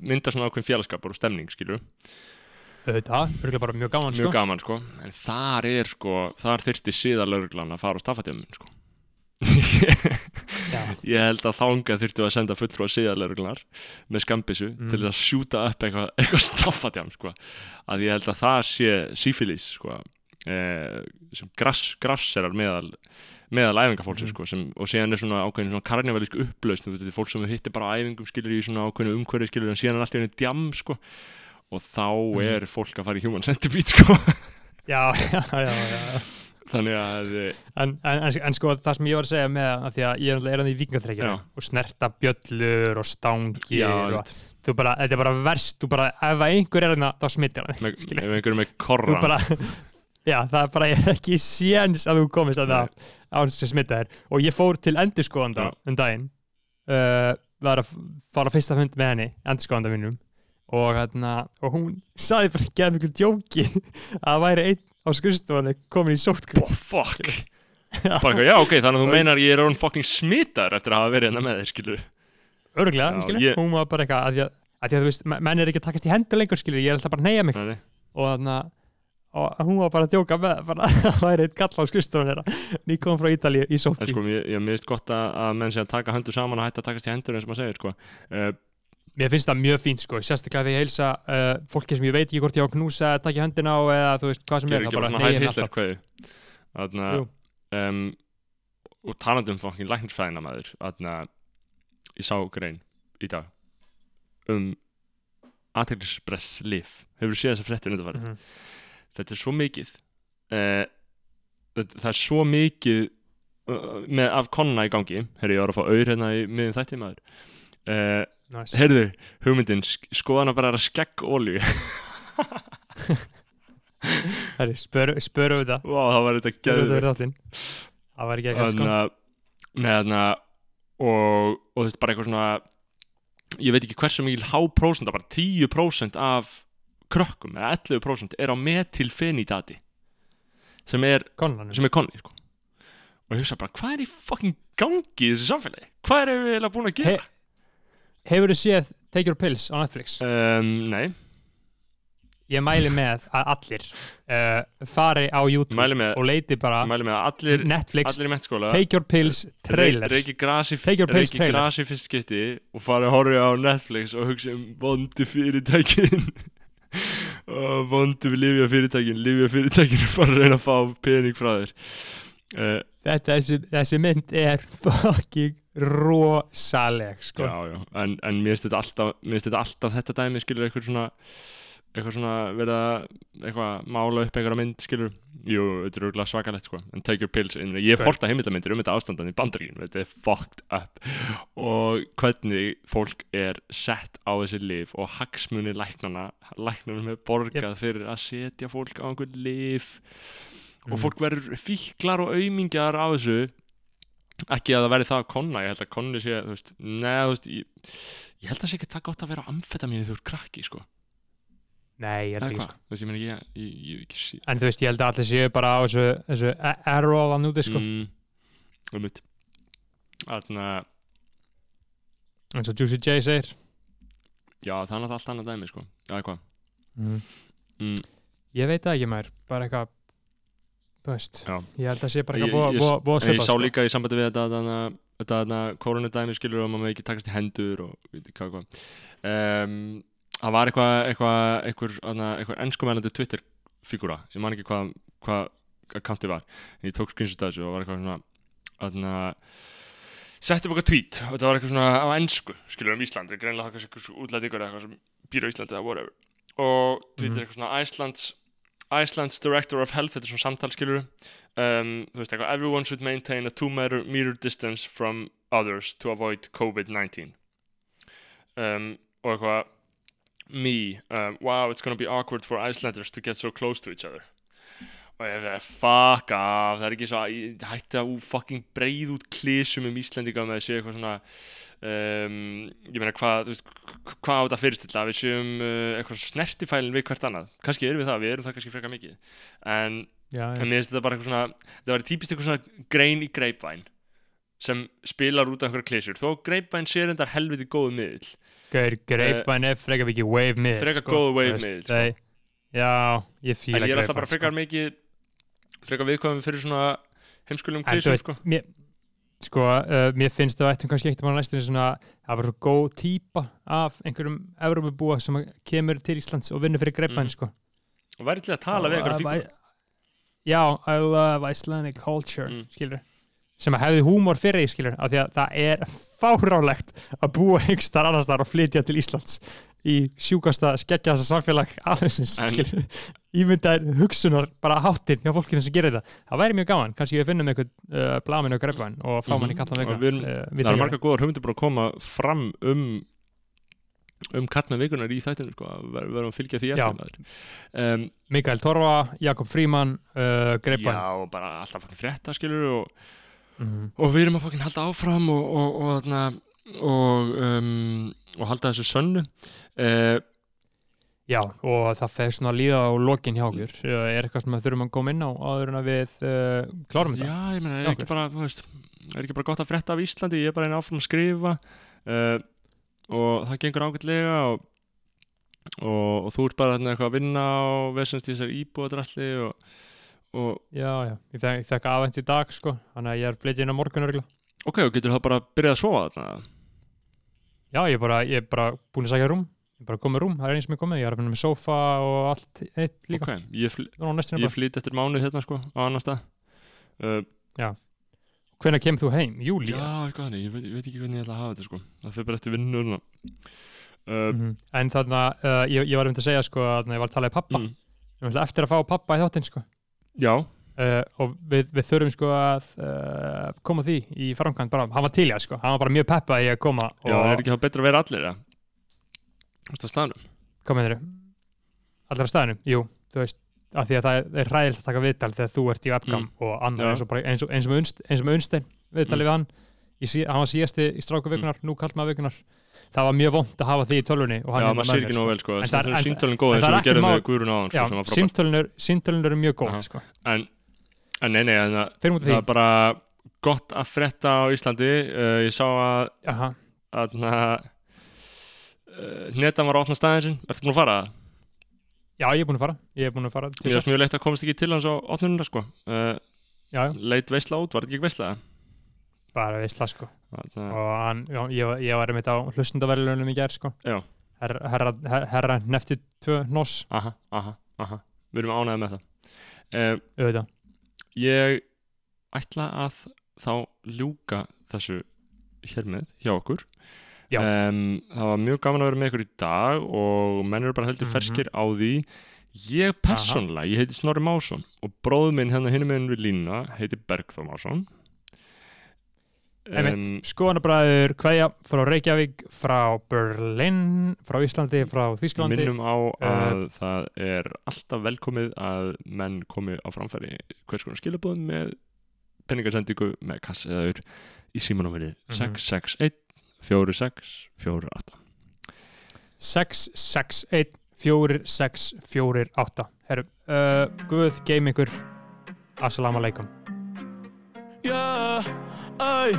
myndar svona ákveðin félagskapar og stemning skilur þetta, örgulega bara mjög gaman mjög sko. gaman sko. En þar er sko, þar þyrfti síðalögreglan að fara á staffatjöfum sko. [laughs] ég held að þanga þyrftu að senda fulltrú að síðalögreglunar með skambissu Mm. til að sjúta upp eitthvað [laughs] eitthva staffatjám sko að ég held að það sé sífilis sko eh, sem grass, grasserar meðal meðal æfingafólksins Mhm. sko sem, og síðan er svona ákveðin svona þetta er fólk sem hittir bara æfingum skilur í svona ákveðinu umhverfi skilur en síðan er allt í henni djam sko og þá Mhm. er fólk að fara í human centipede [laughs] sko já, já, já, já. Þannig að eh, En, en, en, sko það sem ég var að segja með að því að ég er náttúrulega er hann í vikingaþreikinu Já. og snerta bjöllur og stangir já, og þú bara, þetta er bara verst þú bara, ef að einhver er hérna, þá smittir hann. Með, ef einhverjum með þú korran bara, [laughs] já, það er bara ekki séns að þú komist að það á þess að smitta þér. Og ég fór til endurskoðanda Já. um daginn uh, var að fara fyrsta fund með henni endurskoðanda mínum. Og, hérna, og hún saði bara ekki [laughs] að miklu djóki að það væri einn á skrifstofunni komin í sótkví oh, fuck. Eitthvað, já ok, þannig að þú meinar ég er orðin fucking smittar eftir að hafa verið hérna með þér skilur örglega, Já, skilur, ég- hún var bara eitthvað að því að, því að þú veist, menn er ekki að takast í hendur lengur skilur, ég er alltaf bara að neyja mig. Nei, og þannig að og hún var bara að djóka með það [laughs] væri eitt gall á skrifstofunni þeirra. Ný kom frá Ítalíu í sótkví sko, ég, ég mist gott að, að menn sé að taka höndur saman og hætta að takast í hendur eins og maður segir sko. Uh, Mér finnst það mjög fínt sko, sérstaklega þegar ég heilsa uh, fólki sem ég veit ekki hvort ég á að knúsa eða takja höndina á eða þú veist hvað sem er, gerir það ekki bara bara svona nei hæð ég hitler alltaf. kveðu þarna Jú. um, og talandi um fucking læknisfræðina maður þarna ég sá grein í dag um aðteglisbress lif hefur séð þessa fréttir undanfæri Mhm. þetta er svo mikið uh, það, það er svo mikið uh, með af konna í gangi herri ég var að fá auður hérna í miðin þætti maður uh, Nice. heyrðu hugmyndin sk- skoðan að bara skegg olju [laughs] Herri, spöru, spöru við það, Vá, það var spöru við geður það var ekki eitthvað sko Nei, þannig að og, og þú veist, bara eitthvað svona ég veit ekki hversu mikil háprósent bara 10% af krökkum, eða 11% er á metilfenidati sem er, Konanum sem er konni sko. og ég hugsa bara, hvað er í fucking gangi í þessu samfélagi? Hvað erum við eiginlega búin að gera? Hefur þú séð Take Your Pills á Netflix? Um, nei, Ég mæli með að allir uh, fari á YouTube með, og leiti bara allir Netflix allir Take Your Pills trailer. reiki grasi, fyrst skipti og fara að horfa á Netflix og hugsa um vondu fyrirtækin. [laughs] Og vondu við lifja fyrirtækin lifja fyrirtækin og [laughs] bara reyna að fá pening frá þér. Uh, Þetta, þessi, þessi mynd er [laughs] fucking rosaleg sko. já, já, en, en mér finnst þetta þetta alltaf þetta dæmi skilur eitthvað svona eitthvað svona verið að eitthvað mála upp einhverja mynd skilur jú, þetta er svakalegt sko. En take your pills, meina, ég fórta heimildamindir um þetta ástandan í bandaríkjum, þetta er fucked up. Og hvernig fólk er sett á þessi lif og hagsmunni læknana læknanum er borgað fyrir að setja fólk á einhver lif og Mm. fólk verður fíklar og aumingjar á þessu. Ekki að það verði það að konna ég held að konni sé, þú veist, neða, þú veist ég, ég held að það sé ekki það gott að vera á amfetamínu þegar þú ert krakki, sko. Nei, ég held ekki sko. þú veist, ég meina ég, ég, ég, ekki sé En þú veist, ég held að allir séu bara á þessu, þessu að núti sko. mm, um mitt Þarna, eins og Juicy J segir. Já, það er náttúrulega allt annað dæmi, sko. Já, hvað? Mm. mm, Ég veit það ekki maður, bara eitthvað þú veist, Já. ég held að sé bara eitthvað búa- búa en ég sá sko. líka í sambandi við þetta þetta þarna koronadæmi skilur og maður með ekki takast í hendur og veit ekki hvað um, það var eitthvað eitthvað eitthvað, eitthvað, ennskumælandi Twitter fígúra, ég man ekki hvað hvað akkantið var, en ég tók screenshot af þessu og var eitthvað svona þarna upp eitthvað tweet og þetta var eitthvað svona á ennsku, skilur um Íslandi greinlega það eitthvað útlæti ykkur eitthvað sem býr á Íslandi eða whatever og tweet Mhm. er eitthvað svona Iceland's Iceland's Director of Health, þetta er svona samtal skilur um, þú veist eitthvað everyone should maintain a 2 meter, meter distance from others to avoid COVID-19 um, og eitthvað me, um, wow, it's gonna be awkward for Icelanders to get so close to each other fuck af það er ekki svo, hætti að fucking breið út klísum um Íslendinga með að séu eitthvað svona um, ég meina hvað, hvað á þetta fyrirstilla? Við séum uh, eitthvað snertifælin við hvert annað, kannski erum við það, við erum það kannski frekar mikið. En, já, en mér finnst þetta bara eitthvað svona þetta var típist eitthvað svona grein í greipvæn sem spilar út af einhverja klísur þó greipvæn sé reyndar helviti góðu miðl greipvæn er frekar mikið wave miðl Frekar sko. góður wave miðill, sko. Já, ég fíla en ég er alltaf bara greipvæn, frekar mikið frekar viðkvæmum fyrir svona heimskulum klísum sko. mér, sko, uh, mér finnst það ættum kannski ekkert maður næstunni svona það var svo góð típa af einhverjum Evrópubúa sem að kemur til Íslands og vinnur fyrir greipvæn Mhm. sko. og væri til að tala við einhverja fíkur Já, I love Icelandic culture Mm. skilur sem að hefði húmor fyrir því skilur af því að það er fárálegt að búa yngstar annars þar og flytja til Íslands í sjúkasta skeggjasta samfélag aðeinsins skilur. Ímyndaðir hugsunar bara háttin hjá fólkinu sem gerir það það væri mjög gaman, kannski við finnum einhvern uh, blamin og fá í Mhm. kallan Og vegna við erum- uh, það eru margar góðar hugmyndir bara að koma fram um um kattna vikunar í þættinu sko, ver- verðum að fylgja því eftir um, Mikael Torfa, Jakob Fríman uh, greipvæn já, og bara alltaf frétta skilur og, mm. og við erum að halda áfram og og, og, og, og, um, og halda þessu sönnu uh, Já, og það fer svona að líða á lokin hjá okkur. Uh, er eitthvað sem við þurfum að koma inn á áður en að við uh, klárum þetta? Já, ég meina, er ekki bara, veist, er ekki bara gott að frétta af Íslandi, ég er bara einn áfram að skrifa uh, og það gengur ágætlega og, og, og þú ert bara eitthvað að vinna og vesennst í þessar íbúadrasli og, og Já, já, ég fekk, fekk afhent í dag sko, þannig að ég er flytið inn á morgun örgla. ok, og getur það bara byrjað að sofa þarna? Já, ég er bara, ég bara búin að sækja rúm, bara komið rúm, það er eins sem ég komið, ég er að finna með sofa og allt eitt líka. ok, ég, fl ég bara, flýt eftir mánuð hérna sko á annar stað uh, hvenær kemur þú heim? Júlí? já, eitthvað þannig, ég veit, ég veit ekki hvernig ég ætla að hafa þetta sko það fyrir bara eftir vinnuna uh, Mhm. En þannig að uh, ég, ég var um til að segja sko að ég var að tala í pappa, mm, ég eftir að fá pappa í þáttinn sko. já, Uh, og við, við þurfum sko að uh, koma því í framkvæmt bara, hann var til það sko, hann var bara mjög peppað í að koma já, og er ekki það betra að vera allir ja? Að staðnum? Hvað meinir allir á staðinu, jú, þú veist af því að það er, ræðilegt að taka viðtal þegar þú ert í webcam Mm. og annar Já. eins og, bara, eins, og, eins, og með Unst, eins og með Unstein viðtali Mm. við hann. Sí- hann var síðasti í stráku vikunar, nú kallt maður vikunar það var mjög vond að hafa því í hann Já, maður með sér ekki nóg vel sko, þess það er- en góð eins og við með sko, Já, sem var frábært símtölun er, símtölun eru mjög góð sko. en, en nei, nei, en það, það er bara gott að frétta á Íslandi. Uh, ég sá að, að na, uh, netan var að opna staðin sinn Ertu búin að fara? já, ég er búin að fara ég er búin að fara til Mér er mjög leitt að komast ekki til hans á opnununa sko. uh, já, já, leit veisla út, var þetta ekki veisla? bara veistla sko Þarna, og hann, já, ég, ég var einmitt á hlustundaverðlunum í gerð sko Já. herra, herra, herra, nefti tvö noss aha, aha, aha við erum ánægði með það uh, ég ætla að þá ljúka þessu hér með hjá okkur. Um, það var mjög gaman að vera með ykkur í dag og menn eru bara heldur Mhm. ferskir á því ég persónlega, ég heiti Snorri Másson og bróður minn hérna hinum minn við línuna heiti Bergþór Másson Einmitt, skoðanabræður kveðja frá Reykjavík, frá Berlin, frá Íslandi, frá Þýskalandi. minnum á Eh, að það er alltaf velkomið að menn komi á framfæri hvers konar skilabóðum með peningasendingu með kassi eða ur í símanúmerið. 661 46 48 661 4648. Herru, uh, Guð geim ykkur. Assalamu alaikum. Yeah, ay,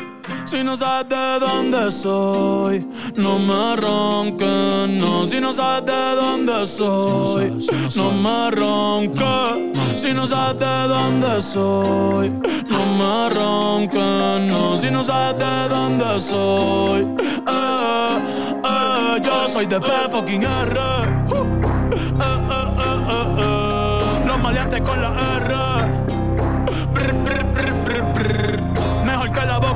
si no sabes de dónde soy, no me ronques, no, si no sabes de dónde soy, no me ronques, si no sabes de dónde soy, no me ronques, no, si no sabes de dónde soy, eh, eh, yo soy de P fucking R, eh, eh, eh, eh, eh, los maleantes con la R.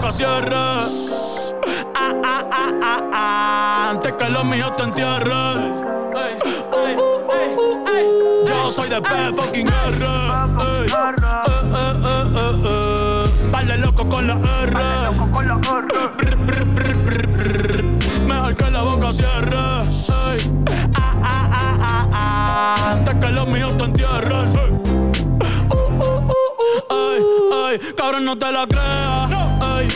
boca cierre. Ah, ah, ah, ah, ah, antes que lo mío te entierre. Yo soy de P fucking R. Ey, Vale eh, eh, eh, loco con la R. Mejor que la boca cierre. Ah, ah, ah, ah, ah, antes que lo mío te entierre. Pero no te la creas. Ey,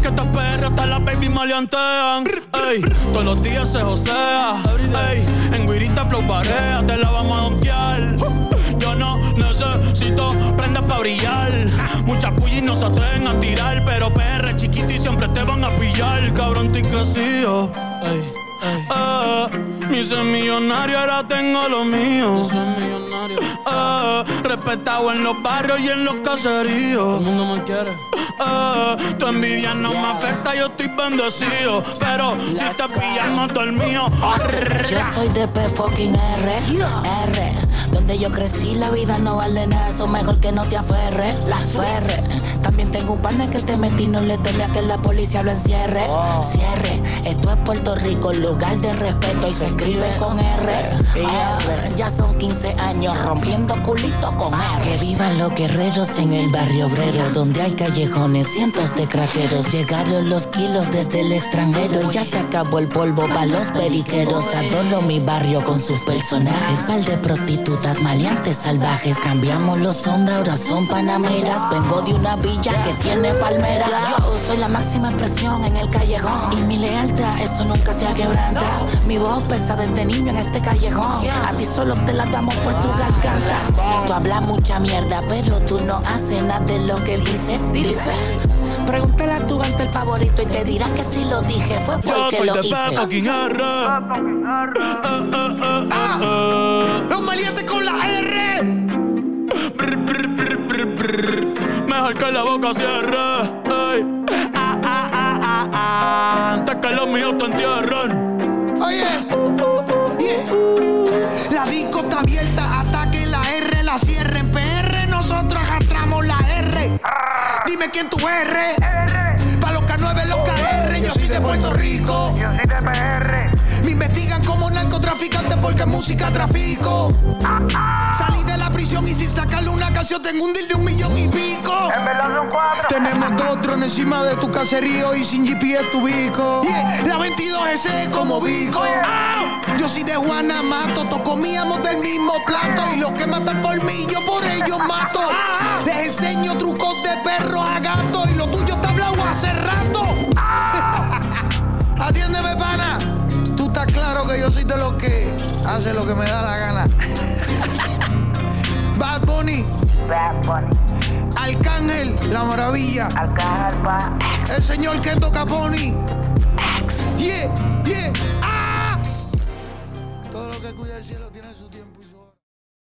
que estas perras hasta las baby maleantean. Ey, todos los días se josea. Ey, en Guirita flow parea, te la vamos a donkear. Yo no necesito prendas para brillar. Muchas pullis no se atreven a tirar, pero PR chiquito siempre te van a pillar. Cabrón, te crecido. Ey. Ah, mi ser millonario, ahora tengo lo mío. Ah, respetado en los barrios y en los caseríos. Todo el mundo me quiere. Ah, tu envidia no me afecta, yo estoy bendecido. Pero si te pillan, mato el mío. Yo soy de P fucking R, R. Donde yo crecí, la vida no vale nada. Eso mejor que no te aferre, la ferre. También tengo un partner que te metí, no le teme a que la policía lo encierre. Cierre, esto es Puerto Rico, lugar de respeto y se escribe con R. R. Ya son 15 años rompiendo culito con R. Que vivan los guerreros en el barrio obrero, donde hay callejones, cientos de craqueros. Llegaron los kilos desde el extranjero y ya se acabó el polvo para los periqueros. Adoro mi barrio con sus personajes. Mal de prostitutas, maleantes salvajes. Cambiamos los ondas, ahora son panameras. Vengo de una villa que tiene palmeras. Yo soy la máxima expresión en el callejón. Y mi lealtad, eso nunca se quebranta. Mi voz pesa desde niño en este callejón. A ti solo te la damos por tu garganta. Tú hablas mucha mierda, pero tú no haces nada de lo que dices. Dice. Pregúntale a tu gante el favorito y te dirá que si lo dije fue Yo porque soy lo de hice. fucking R. Eh, eh, eh. Los maleantes con la R. Brr, brr, brr, brr, brr. Mejor que la boca cierre. Ey. Ah, ah, ah, ah, ah. Antes que los míos te entierren. Oye, yeah. la disco está abierta hasta que la R la cierren. Dime quién tú eres. Pa' los K9, los KR, yo soy de Puerto Rico. Yo soy de PR. Me investigan como narcotraficante porque música trafico. Salí de la prisión y sin sacarle una canción tengo un deal de un millón y pico. En verdad son cuatro. Tenemos dos drones encima de tu caserío y sin GPS tu bico. La 22 S como bico. Ah, Yo soy de Juana Mato, todos comíamos del mismo plato. Y los que matan por mí, yo por ellos mato. Ah, Les enseño trucos de perro a gato. Y lo tuyo está hablado hace rato. [laughs] Atiéndeme, pana que yo soy de los que hace lo que me da la gana. [laughs] Bad Bunny. Bad Bunny. Arcángel, la maravilla. Arcángel, pa. El señor Kendo Caponi. Yeah, yeah, ah. Todo lo que cuida el cielo.